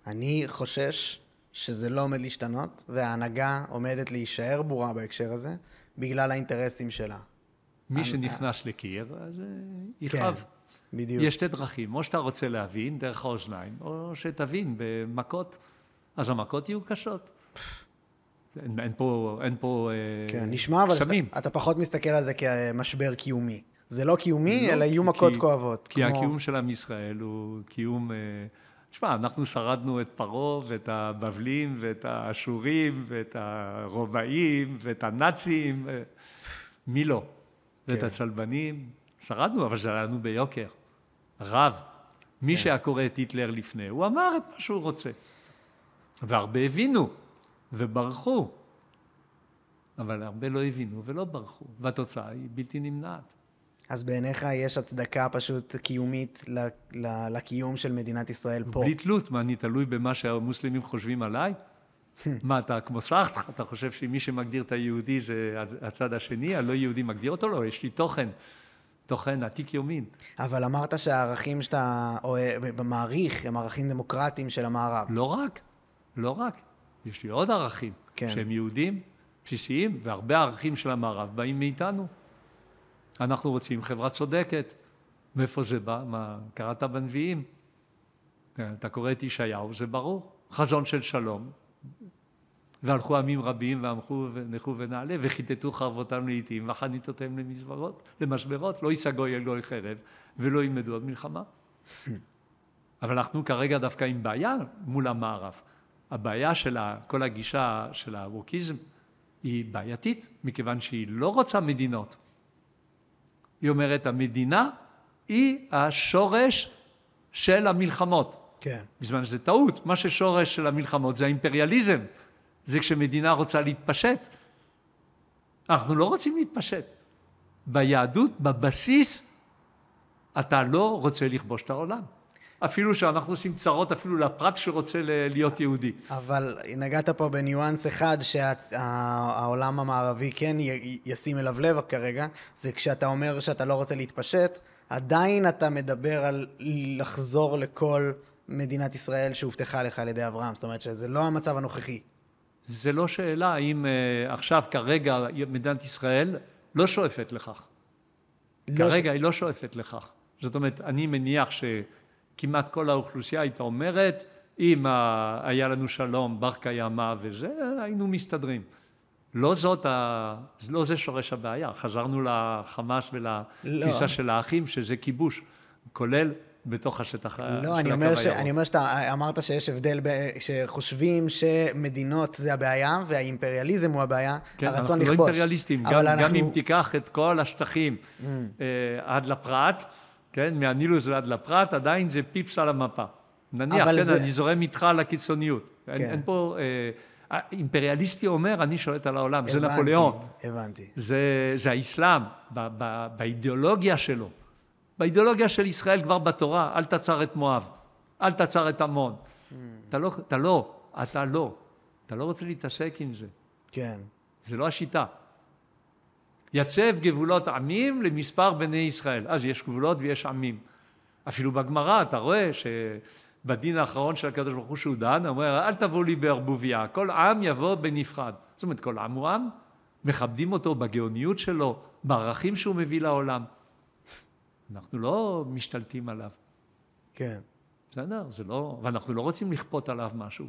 אני חושש שזה לא עומד להשתנות, וההנהגה עומדת להישאר בורה בהקשר הזה, בגלל האינטרסים שלה. מי אני- שנכנס לקיר, אז אה, כן, יכאב. בדיוק. יש שתי דרכים, או שאתה רוצה להבין דרך האוזניים, או שתבין במכות, אז המכות יהיו קשות. אין, אין פה, אין פה אה, כן, נשמע אבל קסמים. שאתה, אתה פחות מסתכל על זה כמשבר קיומי. זה לא קיומי, לא, אלא יהיו מכות כי- כואבות. כי כמו- הקיום של עם ישראל הוא קיום... אה, שמע, אנחנו שרדנו את פרעה ואת הבבלים ואת האשורים ואת הרומאים ואת הנאצים, אה, מי לא? ואת כן. הצלבנים, שרדנו, אבל זה היה לנו ביוקר. רב. מי כן. שהיה קורא את היטלר לפני, הוא אמר את מה שהוא רוצה. והרבה הבינו וברחו. אבל הרבה לא הבינו ולא ברחו, והתוצאה היא בלתי נמנעת. אז בעיניך יש הצדקה פשוט קיומית ל- ל- לקיום של מדינת ישראל פה. בלי תלות, מה, אני תלוי במה שהמוסלמים חושבים עליי? מה, אתה כמו סארטר? אתה חושב שמי שמגדיר את היהודי זה הצד השני, הלא יהודי מגדיר אותו? לא, יש לי תוכן. תוכן עתיק יומין. אבל אמרת שהערכים שאתה מעריך הם ערכים דמוקרטיים של המערב. לא רק, לא רק. יש לי עוד ערכים, כן. שהם יהודים, בסיסיים, והרבה ערכים של המערב באים מאיתנו. אנחנו רוצים חברה צודקת. מאיפה זה בא? מה, קראת בנביאים? אתה קורא את ישעיהו, זה ברור. חזון של שלום. והלכו עמים רבים ועמכו ונחו ונעלה וכיתתו חרבותם לעיתים וחניתותיהם למזמרות, למשברות, לא יישא גוי אל גוי חרב ולא ילמדו עוד מלחמה. אבל אנחנו כרגע דווקא עם בעיה מול המערב. הבעיה של כל הגישה של הווקיזם היא בעייתית, מכיוון שהיא לא רוצה מדינות. היא אומרת, המדינה היא השורש של המלחמות. כן. בזמן שזה טעות, מה ששורש של המלחמות זה האימפריאליזם. זה כשמדינה רוצה להתפשט. אנחנו לא רוצים להתפשט. ביהדות, בבסיס, אתה לא רוצה לכבוש את העולם. אפילו שאנחנו עושים צרות אפילו לפרט שרוצה להיות יהודי. אבל נגעת פה בניואנס אחד שהעולם המערבי כן ישים אליו לב כרגע, זה כשאתה אומר שאתה לא רוצה להתפשט, עדיין אתה מדבר על לחזור לכל מדינת ישראל שהובטחה לך על ידי אברהם. זאת אומרת שזה לא המצב הנוכחי. זה לא שאלה האם uh, עכשיו כרגע מדינת ישראל לא שואפת לכך. לא כרגע ש... היא לא שואפת לכך. זאת אומרת, אני מניח שכמעט כל האוכלוסייה הייתה אומרת, אם uh, היה לנו שלום, בר קיימא וזה, היינו מסתדרים. לא זאת, ה... לא זה שורש הבעיה. חזרנו לחמאס ולתפיסה לא. של האחים, שזה כיבוש, כולל בתוך השטח לא, של אני אומר, ש... אני אומר שאתה אמרת שיש הבדל, ב... שחושבים שמדינות זה הבעיה והאימפריאליזם הוא הבעיה, כן, הרצון לכבוש. כן, אנחנו לא אימפריאליסטים, גם, אנחנו... גם אם תיקח את כל השטחים mm. אה, עד לפרט, כן, מהנילוס ועד לפרט, עדיין זה פיפס על המפה. נניח, כן, זה... אני זורם איתך לקיצוניות. כן. אין, אין פה... אה, אימפריאליסטי אומר, אני שולט על העולם, הבנתי, זה נפוליאון. הבנתי. זה, זה האסלאם, באידיאולוגיה שלו. באידיאולוגיה של ישראל כבר בתורה, אל תצר את מואב, אל תצר את עמון. Mm. אתה לא, אתה לא, אתה לא. אתה לא רוצה להתעסק עם זה. כן. זה לא השיטה. יצב גבולות עמים למספר בני ישראל. אז יש גבולות ויש עמים. אפילו בגמרא אתה רואה שבדין האחרון של הקדוש ברוך הוא שהוא דן, הוא אומר אל תבואו לי בערבוביה, כל עם יבוא בנפרד. זאת אומרת כל עם הוא עם, מכבדים אותו בגאוניות שלו, בערכים שהוא מביא לעולם. אנחנו לא משתלטים עליו. כן. בסדר? זה לא... ואנחנו לא רוצים לכפות עליו משהו.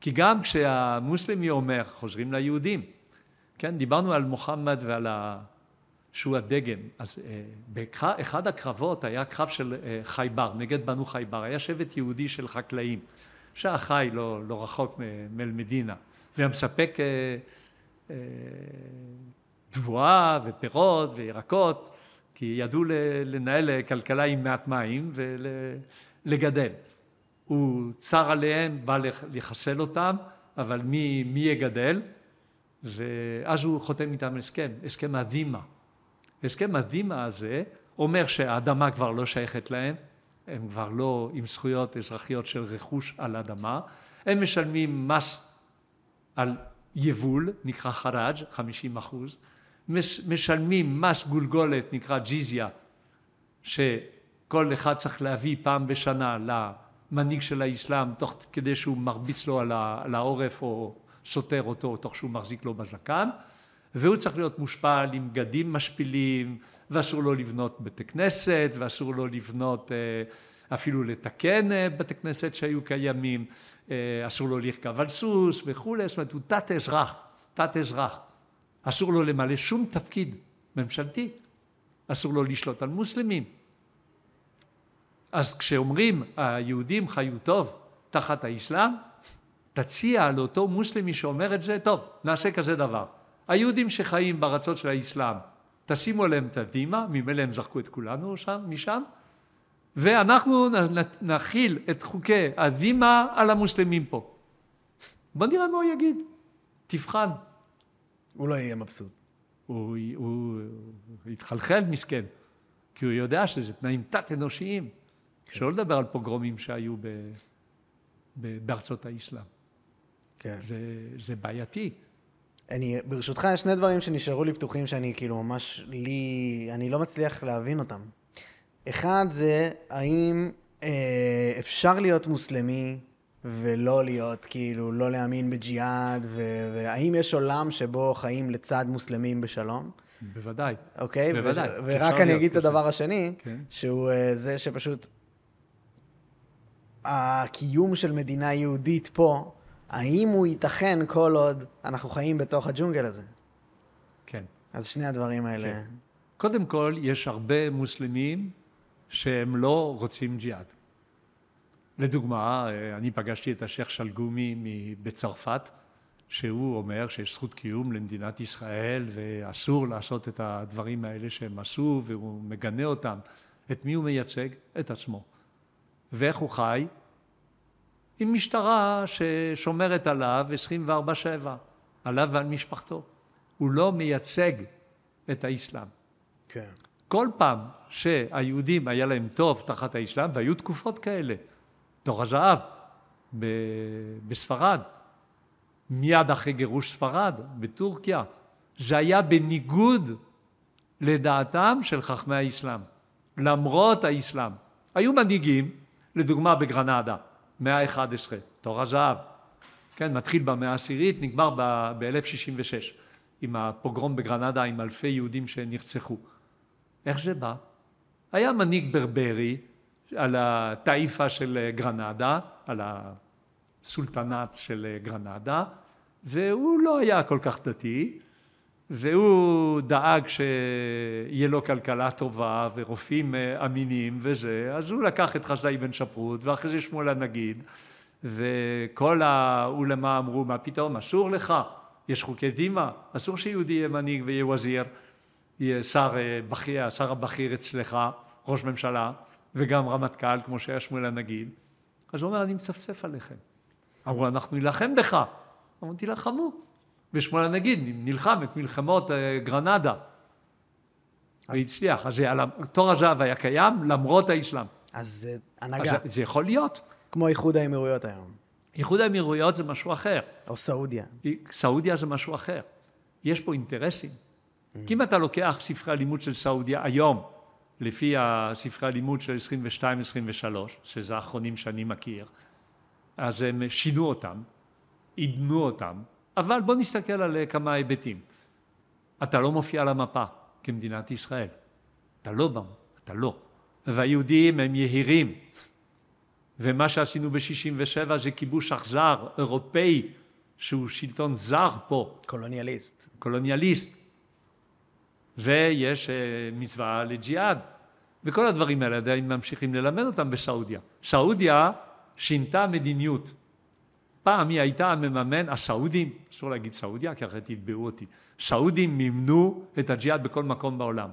כי גם כשהמוסלמי אומר, חוזרים ליהודים, כן, דיברנו על מוחמד ועל ה... שהוא הדגם. אז אה, באחד הקרבות היה קרב של אה, חייבר, נגד בנו חייבר. היה שבט יהודי של חקלאים, שהיה חי לא, לא רחוק מאל-מדינה, מספק אה, אה, תבואה ופירות וירקות כי ידעו לנהל כלכלה עם מעט מים ולגדל. הוא צר עליהם, בא לחסל אותם, אבל מי, מי יגדל? ואז הוא חותם איתם הסכם, הסכם הדימה. הסכם הדימה הזה אומר שהאדמה כבר לא שייכת להם, הם כבר לא עם זכויות אזרחיות של רכוש על אדמה, הם משלמים מס על יבול, נקרא חראג', 50 אחוז, משלמים מס גולגולת נקרא ג'יזיה שכל אחד צריך להביא פעם בשנה למנהיג של האסלאם תוך כדי שהוא מרביץ לו על העורף או סותר אותו תוך שהוא מחזיק לו בזקן והוא צריך להיות מושפל עם בגדים משפילים ואסור לו לבנות בתי כנסת ואסור לו לבנות אה, אפילו לתקן אה, בתי כנסת שהיו קיימים אה, אסור לו לרכב על סוס וכולי זאת אומרת הוא תת אזרח תת אזרח אסור לו למלא שום תפקיד ממשלתי, אסור לו לשלוט על מוסלמים. אז כשאומרים היהודים חיו טוב תחת האסלאם, תציע לאותו מוסלמי שאומר את זה, טוב, נעשה כזה דבר. היהודים שחיים בארצות של האסלאם, תשימו עליהם את הדימה, ממילא הם זרקו את כולנו שם, משם, ואנחנו נכיל את חוקי הדימה על המוסלמים פה. בוא נראה מה הוא יגיד, תבחן. הוא לא יהיה מבסוט. הוא, הוא, הוא יתחלחל מסכן, כי הוא יודע שזה תנאים תת-אנושיים. כן. שלא לדבר על פוגרומים שהיו ב, ב, בארצות האסלאם. כן. זה, זה בעייתי. אני, ברשותך, יש שני דברים שנשארו לי פתוחים שאני כאילו ממש לי, אני לא מצליח להבין אותם. אחד זה, האם אה, אפשר להיות מוסלמי ולא להיות, כאילו, לא להאמין בג'יהאד, ו- והאם יש עולם שבו חיים לצד מוסלמים בשלום? בוודאי. אוקיי? בוודאי. ו- ורק אני אגיד את הדבר השני, כן. שהוא uh, זה שפשוט הקיום של מדינה יהודית פה, האם הוא ייתכן כל עוד אנחנו חיים בתוך הג'ונגל הזה? כן. אז שני הדברים האלה. כן. קודם כל, יש הרבה מוסלמים שהם לא רוצים ג'יהאד. לדוגמה, אה, אני פגשתי את השייח' שלגומי בצרפת, שהוא אומר שיש זכות קיום למדינת ישראל ואסור לעשות את הדברים האלה שהם עשו והוא מגנה אותם. את מי הוא מייצג? את עצמו. ואיך הוא חי? עם משטרה ששומרת עליו 24-7, עליו ועל משפחתו. הוא לא מייצג את האסלאם. כן. כל פעם שהיהודים היה להם טוב תחת האסלאם, והיו תקופות כאלה, תור הזהב בספרד, מיד אחרי גירוש ספרד, בטורקיה, זה היה בניגוד לדעתם של חכמי האסלאם, למרות האסלאם. היו מנהיגים, לדוגמה בגרנדה, מאה ה-11, תור הזהב, כן, מתחיל במאה העשירית, נגמר ב-1066, עם הפוגרום בגרנדה עם אלפי יהודים שנרצחו. איך זה בא? היה מנהיג ברברי על הטאיפה של גרנדה, על הסולטנט של גרנדה, והוא לא היה כל כך דתי, והוא דאג שיהיה לו כלכלה טובה ורופאים אמינים וזה, אז הוא לקח את חשדאי בן שפרות ואחרי זה שמואל הנגיד וכל האולמה אמרו מה פתאום? אסור לך, יש חוקי דימה, אסור שיהודי יהיה מנהיג ויהיה וזיר, יהיה שר בכיר, השר הבכיר אצלך, ראש ממשלה וגם רמטכ"ל כמו שהיה שמואל הנגיד, אז הוא אומר אני מצפצף עליכם, אמרו אנחנו נילחם בך, אמרו תילחמו ושמואל הנגיד נלחם את מלחמות גרנדה והצליח. אז תור הזהב היה קיים למרות האסלאם. אז זה הנהגה. אז זה יכול להיות. כמו איחוד האמירויות היום. איחוד האמירויות זה משהו אחר. או סעודיה. סעודיה זה משהו אחר. יש פה אינטרסים. כי אם אתה לוקח ספרי הלימוד של סעודיה היום, לפי הספרי הלימוד של 22-23, שזה האחרונים שאני מכיר, אז הם שינו אותם, עידנו אותם, אבל בוא נסתכל על כמה היבטים. אתה לא מופיע על המפה כמדינת ישראל. אתה לא בא, אתה לא. והיהודים הם יהירים. ומה שעשינו ב-67' זה כיבוש אכזר, אירופאי, שהוא שלטון זר פה. קולוניאליסט. קולוניאליסט. ויש מצווה לג'יהאד. וכל הדברים האלה עדיין ממשיכים ללמד אותם בסעודיה. סעודיה שינתה מדיניות. פעם היא הייתה המממן, הסעודים, אסור להגיד סעודיה כי אחרת יתבעו אותי, סעודים מימנו את הג'יהאד בכל מקום בעולם.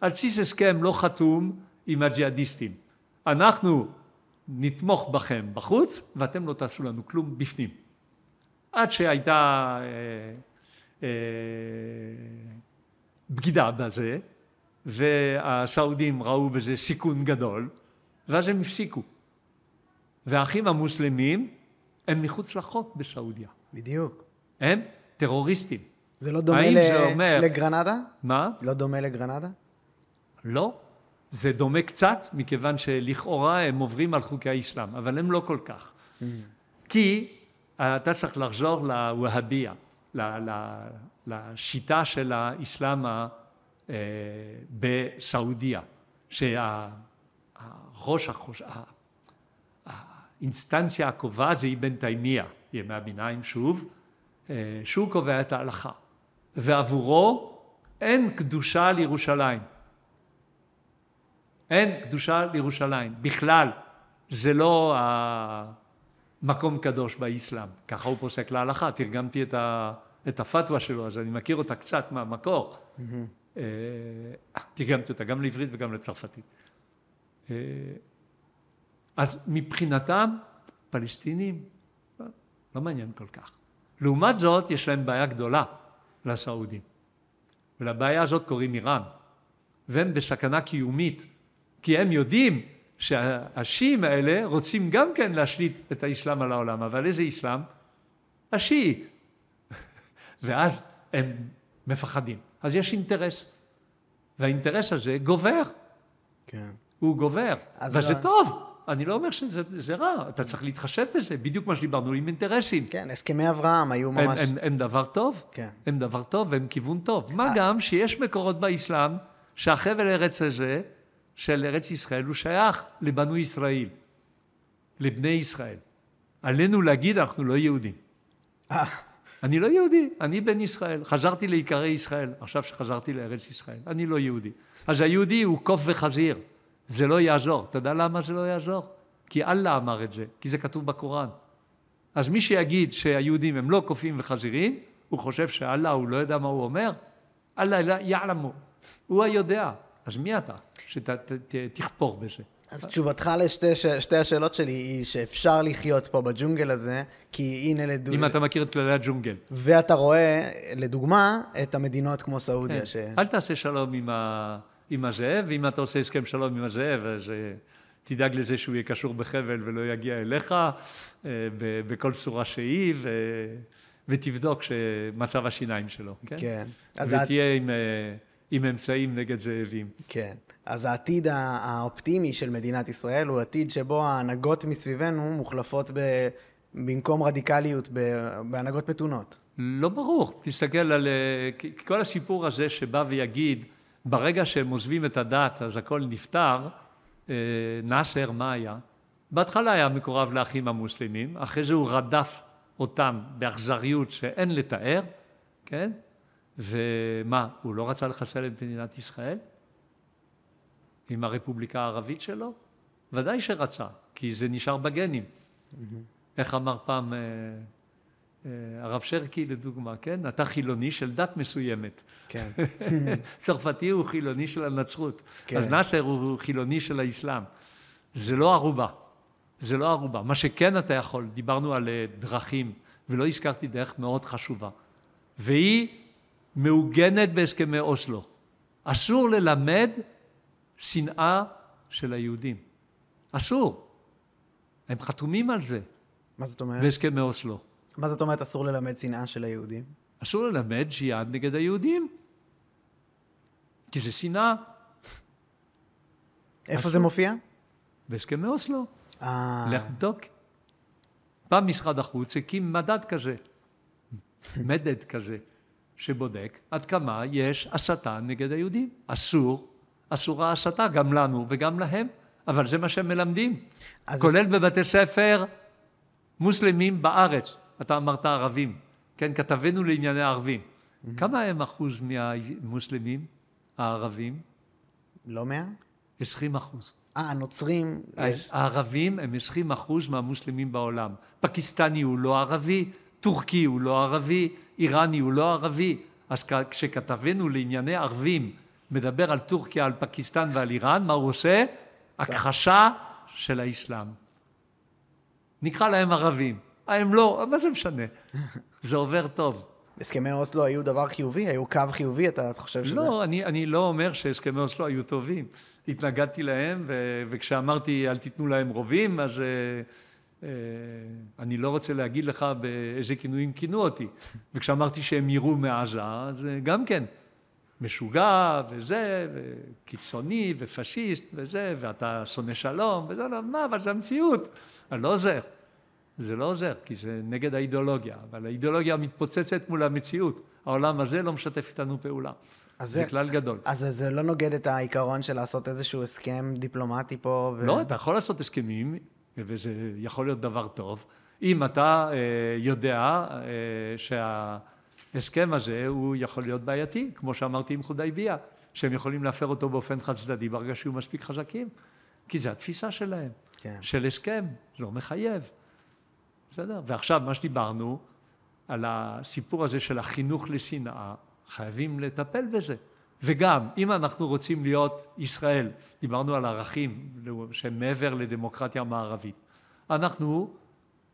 על בסיס הסכם לא חתום עם הג'יהאדיסטים. אנחנו נתמוך בכם בחוץ ואתם לא תעשו לנו כלום בפנים. עד שהייתה אה, אה, בגידה בזה והסעודים ראו בזה סיכון גדול ואז הם הפסיקו. והאחים המוסלמים הם מחוץ לחוק בסעודיה. בדיוק. הם טרוריסטים. זה לא דומה ל... זה אומר... לגרנדה? מה? לא דומה לגרנדה? לא. זה דומה קצת, מכיוון שלכאורה הם עוברים על חוקי האסלאם, אבל הם לא כל כך. Mm. כי אתה צריך לחזור לווהביה, לשיטה של האסלאם אה, בסעודיה, שהראש, האינסטנציה הקובעת זה אבן תימיה, ימי הביניים שוב, אה, שהוא קובע את ההלכה. ועבורו אין קדושה לירושלים. אין קדושה לירושלים, בכלל. זה לא המקום קדוש באסלאם, ככה הוא פוסק להלכה, תרגמתי את, ה, את הפתווה שלו, אז אני מכיר אותה קצת מהמקור. Mm-hmm. תרגמתי אותה גם לעברית וגם לצרפתית. אז מבחינתם, פלסטינים, לא, לא מעניין כל כך. לעומת זאת, יש להם בעיה גדולה לסעודים. ולבעיה הזאת קוראים איראן. והם בסכנה קיומית, כי הם יודעים שהשיעים האלה רוצים גם כן להשליט את האסלאם על העולם, אבל איזה אסלאם? השיעי. ואז הם מפחדים. אז יש אינטרס. והאינטרס הזה גובר. כן. הוא גובר, וזה לא... טוב. אני לא אומר שזה רע, אתה צריך להתחשב בזה, בדיוק מה שדיברנו עם אינטרסים. כן, הסכמי אברהם היו ממש... הם, הם, הם דבר טוב, כן. הם דבר טוב והם כיוון טוב. מה אה. גם שיש מקורות באסלאם שהחבל ארץ הזה, של ארץ ישראל, הוא שייך לבנו ישראל, לבני ישראל. עלינו להגיד, אנחנו לא יהודים. אה. אני לא יהודי, אני בן ישראל. חזרתי לעיקרי ישראל, עכשיו שחזרתי לארץ ישראל. אני לא יהודי. אז היהודי הוא קוף וחזיר. זה לא יעזור. אתה יודע למה זה לא יעזור? כי אללה אמר את זה, כי זה כתוב בקוראן. אז מי שיגיד שהיהודים הם לא קופים וחזירים, הוא חושב שאללה, הוא לא יודע מה הוא אומר? אללה יעלמו, הוא היודע. אז מי אתה שתכפור בזה? אז תשובתך לשתי השאלות שלי היא שאפשר לחיות פה בג'ונגל הזה, כי הנה לדוגמה... אם אתה מכיר את כללי הג'ונגל. ואתה רואה, לדוגמה, את המדינות כמו סעודיה. כן. ש... אל תעשה שלום עם, ה... עם הזאב, ואם אתה עושה הסכם שלום עם הזאב, אז אה, תדאג לזה שהוא יהיה קשור בחבל ולא יגיע אליך אה, בכל צורה שהיא, ו... ותבדוק שמצב השיניים שלו, כן? כן. ותהיה את... עם... אה, עם אמצעים נגד זאבים. כן. אז העתיד האופטימי של מדינת ישראל הוא עתיד שבו ההנהגות מסביבנו מוחלפות ב... במקום רדיקליות בהנהגות מתונות. לא ברור. תסתכל על כל הסיפור הזה שבא ויגיד, ברגע שהם עוזבים את הדת אז הכל נפתר, אה, נאסר, מה היה? בהתחלה היה מקורב לאחים המוסלמים, אחרי זה הוא רדף אותם באכזריות שאין לתאר, כן? ומה, הוא לא רצה לחסל את מדינת ישראל? עם הרפובליקה הערבית שלו? ודאי שרצה, כי זה נשאר בגנים. Mm-hmm. איך אמר פעם אה, הרב שרקי לדוגמה, כן? אתה חילוני של דת מסוימת. כן. צרפתי הוא חילוני של הנצרות. כן. אז נאסר הוא חילוני של האסלאם. זה לא ערובה. זה לא ערובה. מה שכן אתה יכול, דיברנו על אה, דרכים, ולא הזכרתי דרך מאוד חשובה. והיא מעוגנת בהסכמי אוסלו. אסור ללמד שנאה של היהודים. אסור. הם חתומים על זה. מה זאת אומרת? בהסכמי אוסלו. מה זאת אומרת אסור ללמד שנאה של היהודים? אסור ללמד ג'יהאד נגד היהודים. כי זה שנאה. איפה אסור. זה מופיע? בהסכמי אוסלו. אה... לך תבדוק. פעם משרד החוץ הקים מדד כזה, מדד כזה. שבודק עד כמה יש הסתה נגד היהודים. אסור, אסורה הסתה גם לנו וגם להם, אבל זה מה שהם מלמדים. כולל זה... בבתי ספר מוסלמים בארץ. אתה אמרת ערבים, כן? כתבנו לענייני ערבים. Mm-hmm. כמה הם אחוז מהמוסלמים הערבים? לא מאה? עשרים אחוז. אה, הנוצרים... הערבים הם עשרים אחוז מהמוסלמים בעולם. פקיסטני הוא לא ערבי, טורקי הוא לא ערבי, איראני הוא לא ערבי. אז כשכתבנו לענייני ערבים מדבר על טורקיה, על פקיסטן ועל איראן, מה הוא עושה? הכחשה של האסלאם. נקרא להם ערבים. הם לא, מה זה משנה? זה עובר טוב. הסכמי אוסלו היו דבר חיובי? היו קו חיובי? אתה חושב שזה... לא, אני, אני לא אומר שהסכמי אוסלו היו טובים. התנגדתי להם, ו, וכשאמרתי אל תיתנו להם רובים, אז... אה, אני לא רוצה להגיד לך באיזה כינויים כינו אותי. וכשאמרתי שהם יירו מעזה, אז אה, גם כן, משוגע וזה, וקיצוני ופשיסט וזה, ואתה שונא שלום, וזה, לא, מה, אבל זה המציאות. אני לא עוזר. זה לא עוזר, כי זה נגד האידיאולוגיה, אבל האידיאולוגיה מתפוצצת מול המציאות. העולם הזה לא משתף איתנו פעולה. זה, זה כלל גדול. אז זה לא נוגד את העיקרון של לעשות איזשהו הסכם דיפלומטי פה? ו... לא, אתה יכול לעשות הסכמים וזה יכול להיות דבר טוב, אם אתה אה, יודע אה, שההסכם הזה הוא יכול להיות בעייתי, כמו שאמרתי עם חודייביה, שהם יכולים להפר אותו באופן חד צדדי ברגע שיהיו מספיק חזקים, כי זו התפיסה שלהם, כן. של הסכם, לא מחייב, בסדר? ועכשיו מה שדיברנו על הסיפור הזה של החינוך לשנאה, חייבים לטפל בזה. וגם, אם אנחנו רוצים להיות ישראל, דיברנו על ערכים שהם מעבר לדמוקרטיה מערבית, אנחנו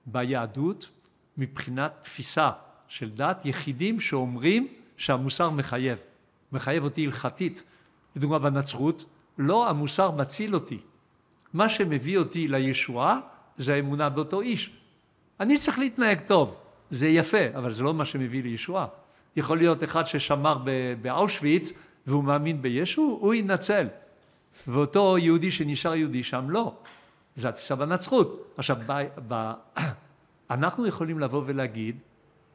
ביהדות, מבחינת תפיסה של דת, יחידים שאומרים שהמוסר מחייב, מחייב אותי הלכתית. לדוגמה בנצרות, לא המוסר מציל אותי. מה שמביא אותי לישועה זה האמונה באותו איש. אני צריך להתנהג טוב, זה יפה, אבל זה לא מה שמביא לישועה. יכול להיות אחד ששמר באושוויץ והוא מאמין בישו, הוא ינצל. ואותו יהודי שנשאר יהודי שם, לא. זה התפיסה בנצחות. עכשיו, ב, ב, אנחנו יכולים לבוא ולהגיד,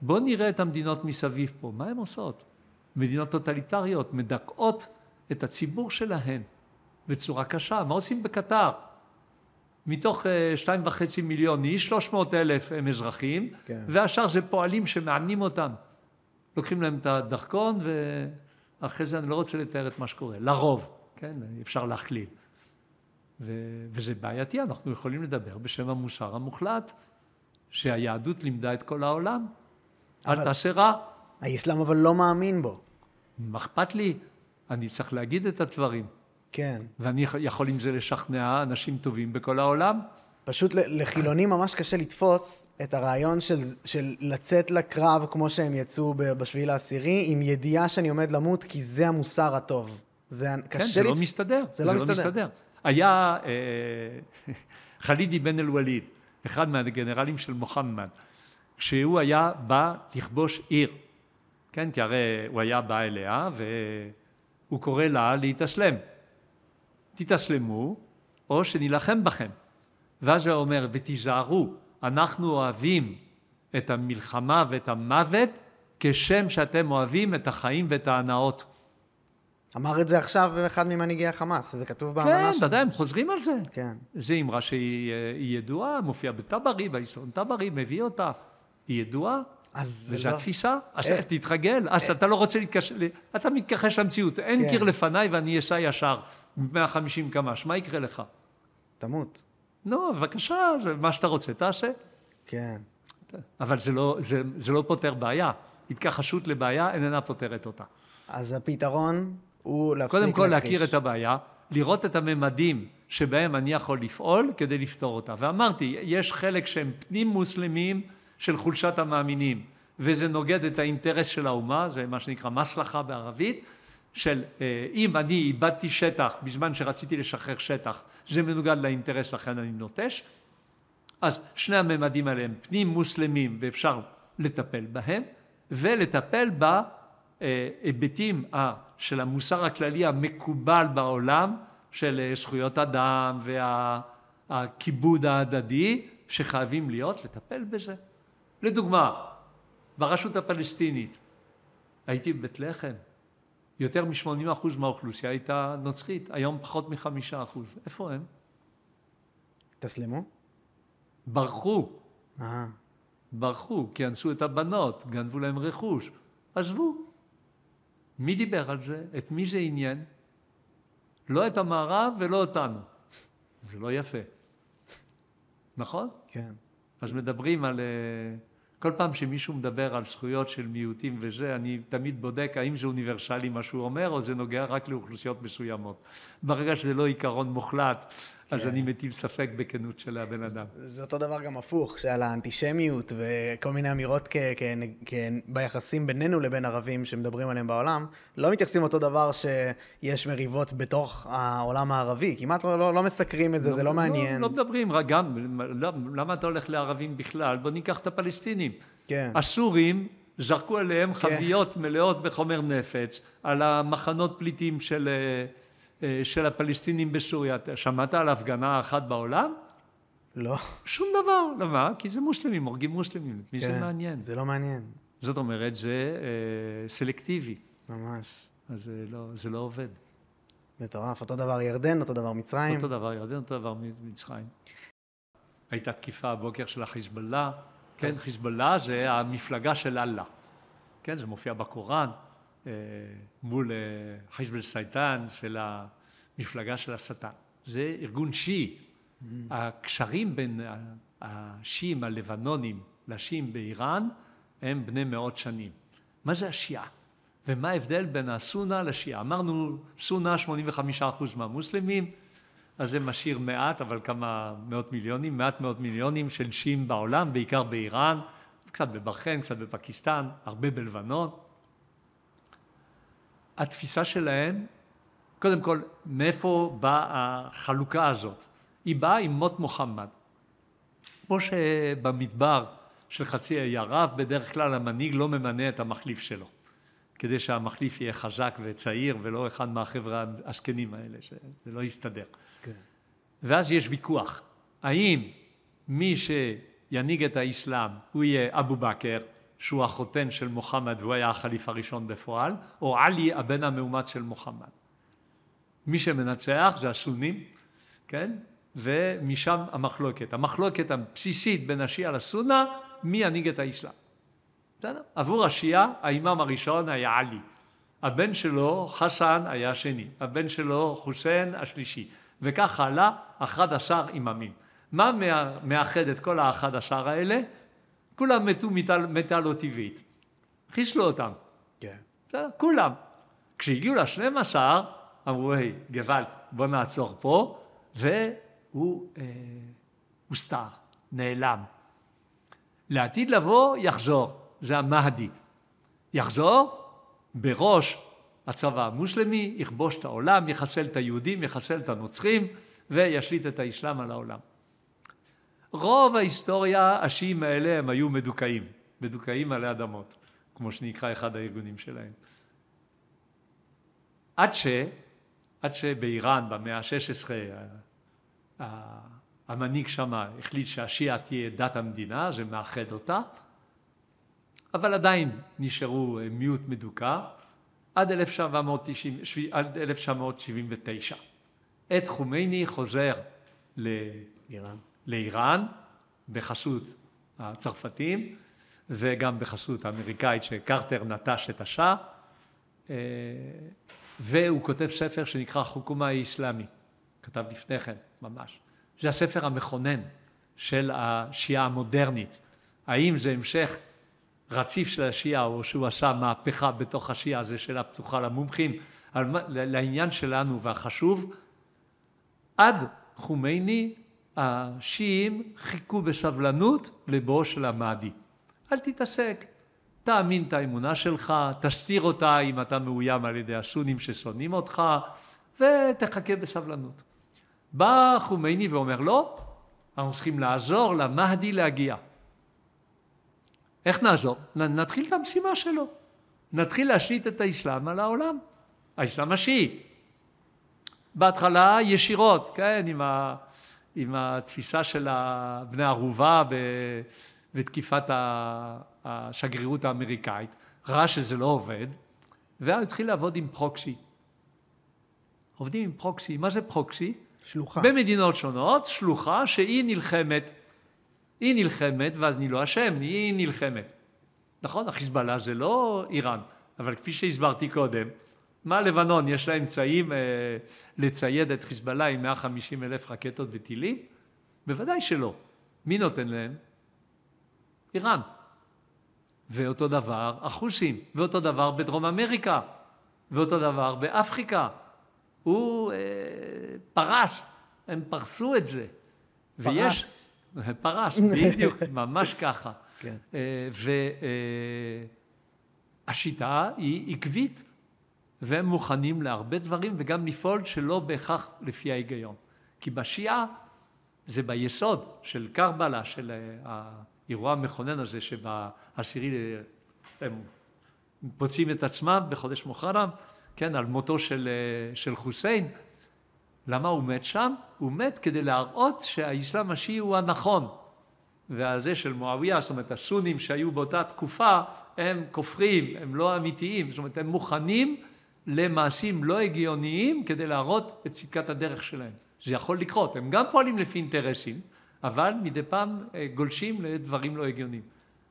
בואו נראה את המדינות מסביב פה, מה הן עושות? מדינות טוטליטריות מדכאות את הציבור שלהן בצורה קשה. מה עושים בקטר? מתוך אה, שתיים וחצי מיליון איש, שלוש מאות אלף הם אזרחים, כן. והשאר זה פועלים שמענים אותם. לוקחים להם את הדרכון ואחרי זה אני לא רוצה לתאר את מה שקורה, לרוב, כן, אפשר להכליל. ו- וזה בעייתי, אנחנו יכולים לדבר בשם המוסר המוחלט, שהיהדות לימדה את כל העולם. אל תעשה רע. האסלאם אבל לא מאמין בו. מה אכפת לי? אני צריך להגיד את הדברים. כן. ואני יכול עם זה לשכנע אנשים טובים בכל העולם. פשוט לחילונים ממש קשה לתפוס את הרעיון של, של לצאת לקרב כמו שהם יצאו בשביעי לעשירי, עם ידיעה שאני עומד למות כי זה המוסר הטוב. זה כן, קשה זה לי... לא מסתדר. זה לא מסתדר. היה אה, חלידי בן אל-וליד, אחד מהגנרלים של מוחמד, כשהוא היה בא לכבוש עיר, כן, כי הרי הוא היה בא אליה והוא קורא לה להתאסלם. תתאסלמו, או שנילחם בכם. ואז הוא אומר, ותיזהרו, אנחנו אוהבים את המלחמה ואת המוות כשם שאתם אוהבים את החיים ואת ההנאות. אמר את זה עכשיו אחד ממנהיגי החמאס, זה כתוב באמנה כן, שלו. ודאי, הם חוזרים על זה. כן. זו אמרה שהיא אה, ידועה, מופיעה בטברי, בהיסטורון טברי, מביא אותה. היא ידועה, אז זה לא... התפיסה. אז אה, תתרגל, אז אתה לא רוצה להתקשר, אתה מתכחש למציאות. אין כן. קיר לפניי ואני אסע ישר 150 קמ"ש, מה יקרה לך? תמות. נו, בבקשה, זה מה שאתה רוצה, תעשה. כן. אבל זה לא, זה, זה לא פותר בעיה. התכחשות לבעיה איננה פותרת אותה. אז הפתרון הוא להפסיק קודם כל להכחיש. להכיר את הבעיה, לראות את הממדים שבהם אני יכול לפעול כדי לפתור אותה. ואמרתי, יש חלק שהם פנים מוסלמיים של חולשת המאמינים, וזה נוגד את האינטרס של האומה, זה מה שנקרא מסלחה בערבית, של אה, אם אני איבדתי שטח בזמן שרציתי לשחרר שטח, זה מנוגד לאינטרס, לכן אני נוטש. אז שני הממדים האלה הם פנים מוסלמים ואפשר לטפל בהם, ולטפל בהיבטים ה- של המוסר הכללי המקובל בעולם, של אה, זכויות אדם והכיבוד ההדדי, שחייבים להיות, לטפל בזה. לדוגמה, ברשות הפלסטינית, הייתי בבית לחם, יותר מ-80% מהאוכלוסייה הייתה נוצרית, היום פחות מ-5%. איפה הם? תסלמו? ברחו. אה. ברחו, כי אנסו את הבנות, גנבו להם רכוש, עזבו. מי דיבר על זה? את מי זה עניין? לא את המערב ולא אותנו. זה לא יפה. נכון? כן. אז מדברים על... כל פעם שמישהו מדבר על זכויות של מיעוטים וזה, אני תמיד בודק האם זה אוניברסלי מה שהוא אומר, או זה נוגע רק לאוכלוסיות מסוימות. ברגע שזה לא עיקרון מוחלט, אז. אני מטיל ספק בכנות של הבן אדם. זה אותו דבר גם הפוך, שעל האנטישמיות וכל מיני אמירות ביחסים בינינו לבין ערבים שמדברים עליהם בעולם, לא מתייחסים אותו דבר שיש מריבות בתוך העולם הערבי. כמעט לא, לא, לא מסקרים את זה, זה לא מעניין. לא, לא מדברים, רק גם, לא, למה אתה הולך לערבים בכלל? בוא ניקח את הפלסטינים. כן. הסורים זרקו עליהם כן. חביות מלאות בחומר נפץ, על המחנות פליטים של, אה, של הפלסטינים בסוריה. שמעת על הפגנה אחת בעולם? לא. שום דבר. למה? כי זה מוסלמים, הורגים מוסלמים. מי זה כן. מעניין? זה לא מעניין. זאת אומרת, זה אה, סלקטיבי. ממש. אז זה לא, זה לא עובד. מטורף. אותו דבר ירדן, אותו דבר מצרים. אותו דבר ירדן, אותו דבר מצרים. הייתה תקיפה הבוקר של החיזבאללה, כן, חיזבאללה זה המפלגה של אללה, כן, זה מופיע בקוראן, אה, מול אה, חיזבאל סייטן של המפלגה של השטן. זה ארגון שיעי. הקשרים בין השיעים הלבנונים לשיעים באיראן הם בני מאות שנים. מה זה השיעה? ומה ההבדל בין הסונה לשיעה? אמרנו סונה 85% מהמוסלמים, אז זה משאיר מעט, אבל כמה מאות מיליונים, מעט מאות מיליונים של שיעים בעולם, בעיקר באיראן, קצת בבחריין, קצת בפקיסטן, הרבה בלבנון. התפיסה שלהם, קודם כל, מאיפה באה החלוקה הזאת? היא באה עם מות מוחמד. כמו שבמדבר של חצי האי ערב, בדרך כלל המנהיג לא ממנה את המחליף שלו, כדי שהמחליף יהיה חזק וצעיר ולא אחד מהחבר'ה הזקנים האלה, שזה לא יסתדר. כן. ואז יש ויכוח, האם מי שינהיג את האסלאם הוא יהיה אבו בכר, שהוא החותן של מוחמד והוא היה החליף הראשון בפועל, או עלי הבן המאומץ של מוחמד. מי שמנצח זה הסונים, כן? ומשם המחלוקת. המחלוקת הבסיסית בין השיעה לסונה, מי ינהיג את האסלאם. בסדר? עבור השיעה, האימאם הראשון היה עלי. הבן שלו, חסן, היה השני. הבן שלו, חוסיין, השלישי. וכך הלאה, 11 אימאמים. מה מאחד את כל האחד עשר האלה? כולם מתו מתה לא טבעית. חיסלו אותם. כן. בסדר, כולם. כשהגיעו לשנים עשר, אמרו, היי, גוואלד, בוא נעצור פה, והוא אה, הוסתר, נעלם. לעתיד לבוא, יחזור. זה המהדי. יחזור בראש הצבא המוסלמי, יכבוש את העולם, יחסל את היהודים, יחסל את הנוצרים, וישליט את האסלאם על העולם. רוב ההיסטוריה, השיעים האלה הם היו מדוכאים, מדוכאים עלי אדמות, כמו שנקרא אחד הארגונים שלהם. עד ש... עד שבאיראן במאה ה-16 המנהיג שמה החליט שהשיעה תהיה דת המדינה, זה מאחד אותה, אבל עדיין נשארו מיעוט מדוכא עד 1990, עד 1979. עת חומייני חוזר לאיראן. לאיראן בחסות הצרפתים וגם בחסות האמריקאית שקרטר נטש את השאה אה, והוא כותב ספר שנקרא חוקומה האסלאמי, כתב לפני כן ממש. זה הספר המכונן של השיעה המודרנית. האם זה המשך רציף של השיעה או שהוא עשה מהפכה בתוך השיעה, זו שאלה פתוחה למומחים. לעניין שלנו והחשוב, עד חומייני השיעים חיכו בסבלנות לבואו של המהדי. אל תתעסק, תאמין את האמונה שלך, תסתיר אותה אם אתה מאוים על ידי הסונים ששונאים אותך, ותחכה בסבלנות. בא חומייני ואומר לא, אנחנו צריכים לעזור למהדי להגיע. איך נעזור? נתחיל את המשימה שלו. נתחיל להשליט את האסלאם על העולם. האסלאם השיעי. בהתחלה ישירות, כן, עם ה... עם התפיסה של בני ערובה ותקיפת השגרירות האמריקאית, ראה שזה לא עובד, ואז התחיל לעבוד עם פרוקסי. עובדים עם פרוקסי, מה זה פרוקסי? שלוחה. במדינות שונות, שלוחה שהיא נלחמת. היא נלחמת, ואז אני לא אשם, היא נלחמת. נכון, החיזבאללה זה לא איראן, אבל כפי שהסברתי קודם, מה לבנון, יש לה אמצעים אה, לצייד את חיזבאללה עם 150 אלף רקטות וטילים? בוודאי שלא. מי נותן להם? איראן. ואותו דבר החוסים, ואותו דבר בדרום אמריקה, ואותו דבר באפריקה. הוא אה, פרס, הם פרסו את זה. פרס. ויש, פרס, בדיוק, ממש ככה. כן. אה, והשיטה אה, היא עקבית. והם מוכנים להרבה דברים וגם לפעול שלא בהכרח לפי ההיגיון. כי בשיעה זה ביסוד של קרבלה, של אה, האירוע המכונן הזה שבעשירי הם פוצעים את עצמם בחודש מוחרם, כן, על מותו של, אה, של חוסיין. למה הוא מת שם? הוא מת כדי להראות שהאסלאם השיעי הוא הנכון. והזה של מואביה, זאת אומרת הסונים שהיו באותה תקופה, הם כופרים, הם לא אמיתיים, זאת אומרת הם מוכנים למעשים לא הגיוניים כדי להראות את צדקת הדרך שלהם. זה יכול לקרות, הם גם פועלים לפי אינטרסים, אבל מדי פעם אה, גולשים לדברים לא הגיוניים.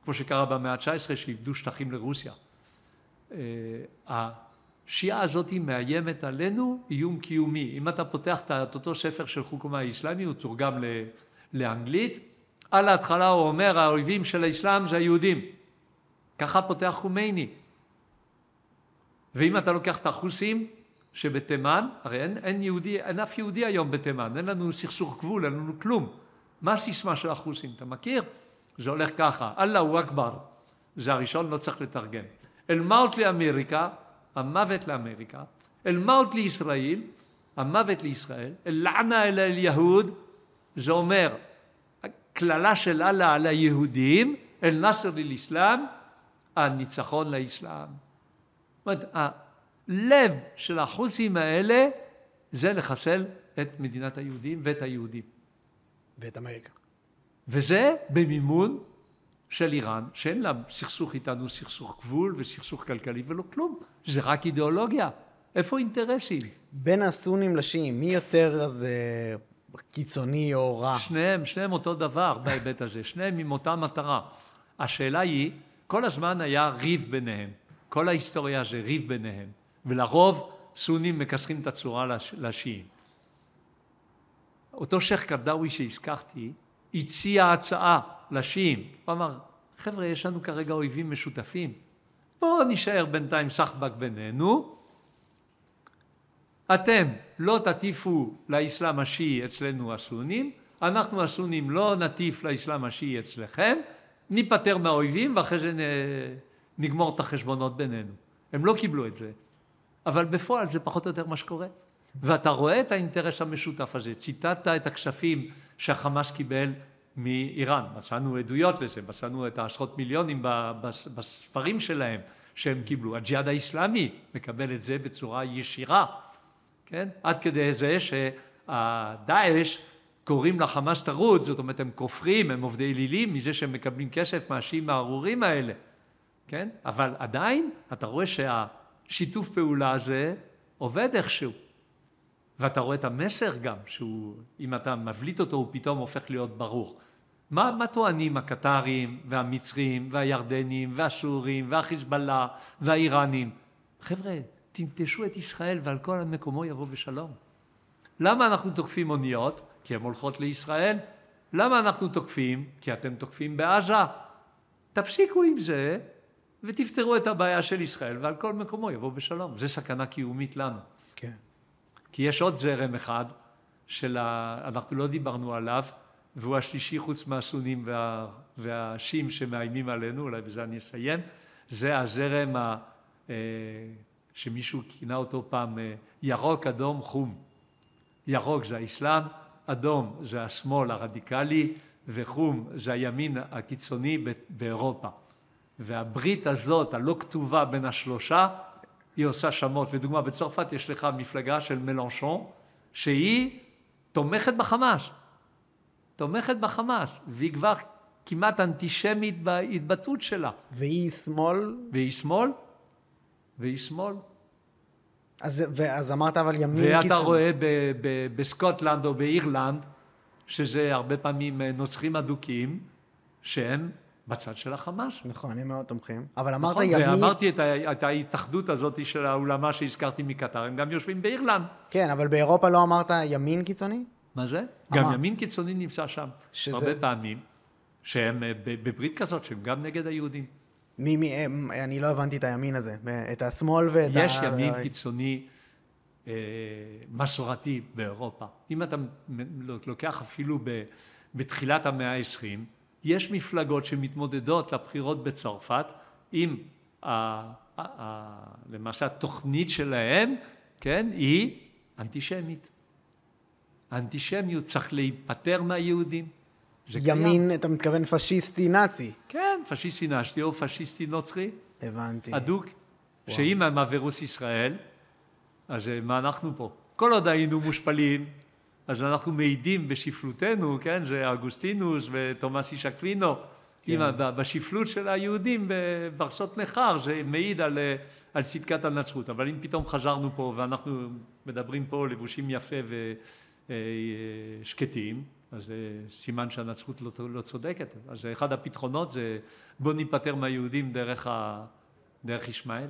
כמו שקרה במאה ה-19 שאיבדו שטחים לרוסיה. אה, השיעה הזאת מאיימת עלינו איום קיומי. אם אתה פותח את אותו ספר של חוקומה האסלאמי, הוא תורגם לאנגלית, על ההתחלה הוא אומר האויבים של האסלאם זה היהודים. ככה פותח חומייני. ואם אתה לוקח את החוסים שבתימן, הרי אין, אין יהודי, אין אף יהודי היום בתימן, אין לנו סכסוך גבול, אין לנו כלום. מה הסיסמה של החוסים? אתה מכיר? זה הולך ככה, אללהו אכבר, זה הראשון, לא צריך לתרגם. אל מאות לאמריקה, המוות לאמריקה, אל מאות לישראל, המוות לישראל, אל לענה אל אל-יהוד, זה אומר, קללה של אללה על היהודים, אל נאסר לאסלאם, הניצחון לאסלאם. זאת אומרת, הלב של החוסים האלה זה לחסל את מדינת היהודים ואת היהודים. ואת אמריקה. וזה במימון של איראן, שאין לה סכסוך איתנו, סכסוך גבול וסכסוך כלכלי ולא כלום, זה רק אידיאולוגיה. איפה אינטרסים? בין הסונים לשיעים, מי יותר אז אה, קיצוני או רע? שניהם, שניהם אותו דבר בהיבט הזה, שניהם עם אותה מטרה. השאלה היא, כל הזמן היה ריב ביניהם. כל ההיסטוריה זה ריב ביניהם, ולרוב סונים מכסחים את הצורה לשיעים. אותו שייח' קרדאווי שהזכרתי, הציע הצעה לשיעים. הוא אמר, חבר'ה, יש לנו כרגע אויבים משותפים. בואו נישאר בינתיים סחבק בינינו. אתם לא תטיפו לאסלאם השיעי אצלנו הסונים, אנחנו הסונים לא נטיף לאסלאם השיעי אצלכם, ניפטר מהאויבים ואחרי זה נגמור את החשבונות בינינו. הם לא קיבלו את זה, אבל בפועל זה פחות או יותר מה שקורה. ואתה רואה את האינטרס המשותף הזה. ציטטת את הכספים שהחמאס קיבל מאיראן, מצאנו עדויות לזה, מצאנו את העשרות מיליונים בספרים שלהם שהם קיבלו. הג'יהאד האיסלאמי מקבל את זה בצורה ישירה, כן? עד כדי זה שהדאעש קוראים לחמאס טרוד, זאת אומרת הם כופרים, הם עובדי אלילים מזה שהם מקבלים כסף מהשיעים הארורים האלה, כן? אבל עדיין אתה רואה שהשיתוף פעולה הזה עובד איכשהו. ואתה רואה את המסר גם, שהוא, אם אתה מבליט אותו, הוא פתאום הופך להיות ברור. מה, מה טוענים הקטרים והמצרים והירדנים והסורים והחיזבאללה והאיראנים? חבר'ה, תנטשו את ישראל ועל כל מקומו יבוא בשלום. למה אנחנו תוקפים אוניות? כי הן הולכות לישראל. למה אנחנו תוקפים? כי אתם תוקפים בעזה. תפסיקו עם זה ותפתרו את הבעיה של ישראל ועל כל מקומו יבוא בשלום. זה סכנה קיומית לנו. כן. כי יש עוד זרם אחד שאנחנו לא דיברנו עליו, והוא השלישי חוץ מהסונים וה, והשיעים שמאיימים עלינו, אולי בזה אני אסיים, זה הזרם ה, אה, שמישהו כינה אותו פעם אה, ירוק, אדום, חום. ירוק זה האסלאם, אדום זה השמאל הרדיקלי, וחום זה הימין הקיצוני באירופה. והברית הזאת, הלא כתובה בין השלושה, היא עושה שמות. לדוגמה, בצרפת יש לך מפלגה של מלנשון, שהיא תומכת בחמאס. תומכת בחמאס, והיא כבר כמעט אנטישמית בהתבטאות שלה. והיא שמאל? והיא שמאל, והיא שמאל. אז, ואז אמרת אבל ימין קיצוני. ואתה רואה ב, ב, בסקוטלנד או באירלנד, שזה הרבה פעמים נוצרים אדוקים, שהם בצד של החמאס. נכון, הם מאוד תומכים. אבל אמרת נכון, ימין... ואמרתי את, ה, את ההתאחדות הזאת של האולמה שהזכרתי מקטר, הם גם יושבים באירלנד. כן, אבל באירופה לא אמרת ימין קיצוני? מה זה? אמר... גם ימין קיצוני נמצא שם. שזה... הרבה פעמים, שהם אה, בברית כזאת, שהם גם נגד היהודים. מי, מי, אני לא הבנתי את הימין הזה, את השמאל ואת יש ה... יש ימין קיצוני אה, מסורתי באירופה. אם אתה לוקח אפילו ב, בתחילת המאה ה-20, יש מפלגות שמתמודדות לבחירות בצרפת עם ה, למעשה התוכנית שלהם, כן, היא אנטישמית. האנטישמיות צריך להיפטר מהיהודים. ימין, קיים. אתה מתכוון פשיסטי נאצי. כן, פשיסטי נאצי או פשיסטי נוצרי. הבנתי. אדוק. שאם הם הווירוס ישראל, אז אה, מה אנחנו פה? כל עוד היינו מושפלים, אז אנחנו מעידים בשפלותנו, כן, זה אגוסטינוס ותומאס איש אקווינו, כן. בשפלות של היהודים בארצות נכר, זה מעיד על, אה, על צדקת הנצרות. אבל אם פתאום חזרנו פה ואנחנו מדברים פה לבושים יפה ושקטים, אז זה סימן שהנצרות לא, לא צודקת. אז אחד הפתרונות זה בוא ניפטר מהיהודים דרך, ה, דרך ישמעאל.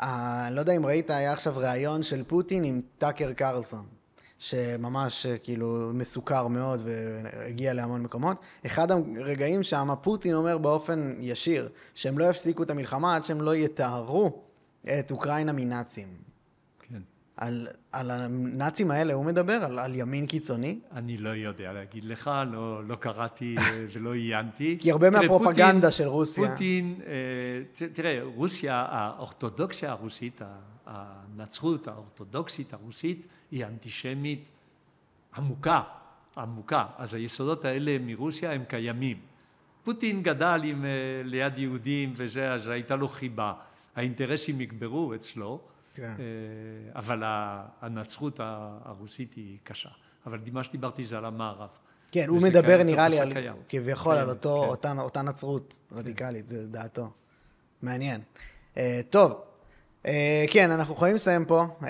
אני לא יודע אם ראית, היה עכשיו ראיון של פוטין עם טאקר קרלסון. שממש כאילו מסוכר מאוד והגיע להמון מקומות. אחד הרגעים שם פוטין אומר באופן ישיר שהם לא יפסיקו את המלחמה עד שהם לא יטהרו את אוקראינה מנאצים. כן. על, על הנאצים האלה הוא מדבר? על, על ימין קיצוני? אני לא יודע להגיד לך, לא, לא קראתי ולא עיינתי. כי הרבה תראה, מהפרופגנדה פוטין, של רוסיה. פוטין, אה, תראה, רוסיה, האורתודוקסיה הרוסית, הנצרות האורתודוקסית הרוסית היא אנטישמית עמוקה, עמוקה. אז היסודות האלה מרוסיה הם קיימים. פוטין גדל עם, אה, ליד יהודים וזה, אז הייתה לו חיבה. האינטרסים יגברו אצלו, כן. אה, אבל הנצרות הרוסית היא קשה. אבל מה שדיברתי זה על המערב. כן, הוא מדבר נראה לי על, כביכול על אותו, כן. אותה, אותה נצרות רדיקלית, כן. זה דעתו. מעניין. Uh, טוב, Uh, כן, אנחנו יכולים לסיים פה. Uh,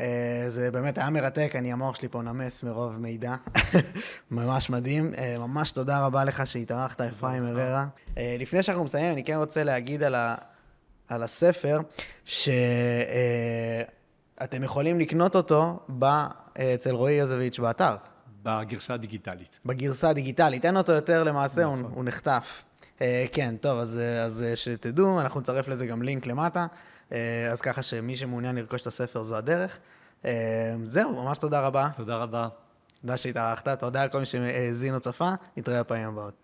זה באמת היה מרתק, אני, המוח שלי פה נמס מרוב מידע. ממש מדהים. Uh, ממש תודה רבה לך שהתארחת, אפרים הררה. Uh, לפני שאנחנו מסיימים, אני כן רוצה להגיד על, ה, על הספר, שאתם uh, יכולים לקנות אותו ב, uh, אצל רועי יזוביץ' באתר. בגרסה הדיגיטלית. בגרסה הדיגיטלית, אין אותו יותר למעשה, הוא, נכון. הוא נחטף. אה, כן, טוב, אז, אז שתדעו, אנחנו נצרף לזה גם לינק למטה, אז ככה שמי שמעוניין לרכוש את הספר זו הדרך. אה, זהו, ממש תודה רבה. תודה רבה. תודה שהתארחת, תודה לכל מי שהאזין או צפה, נתראה בפעמים הבאות.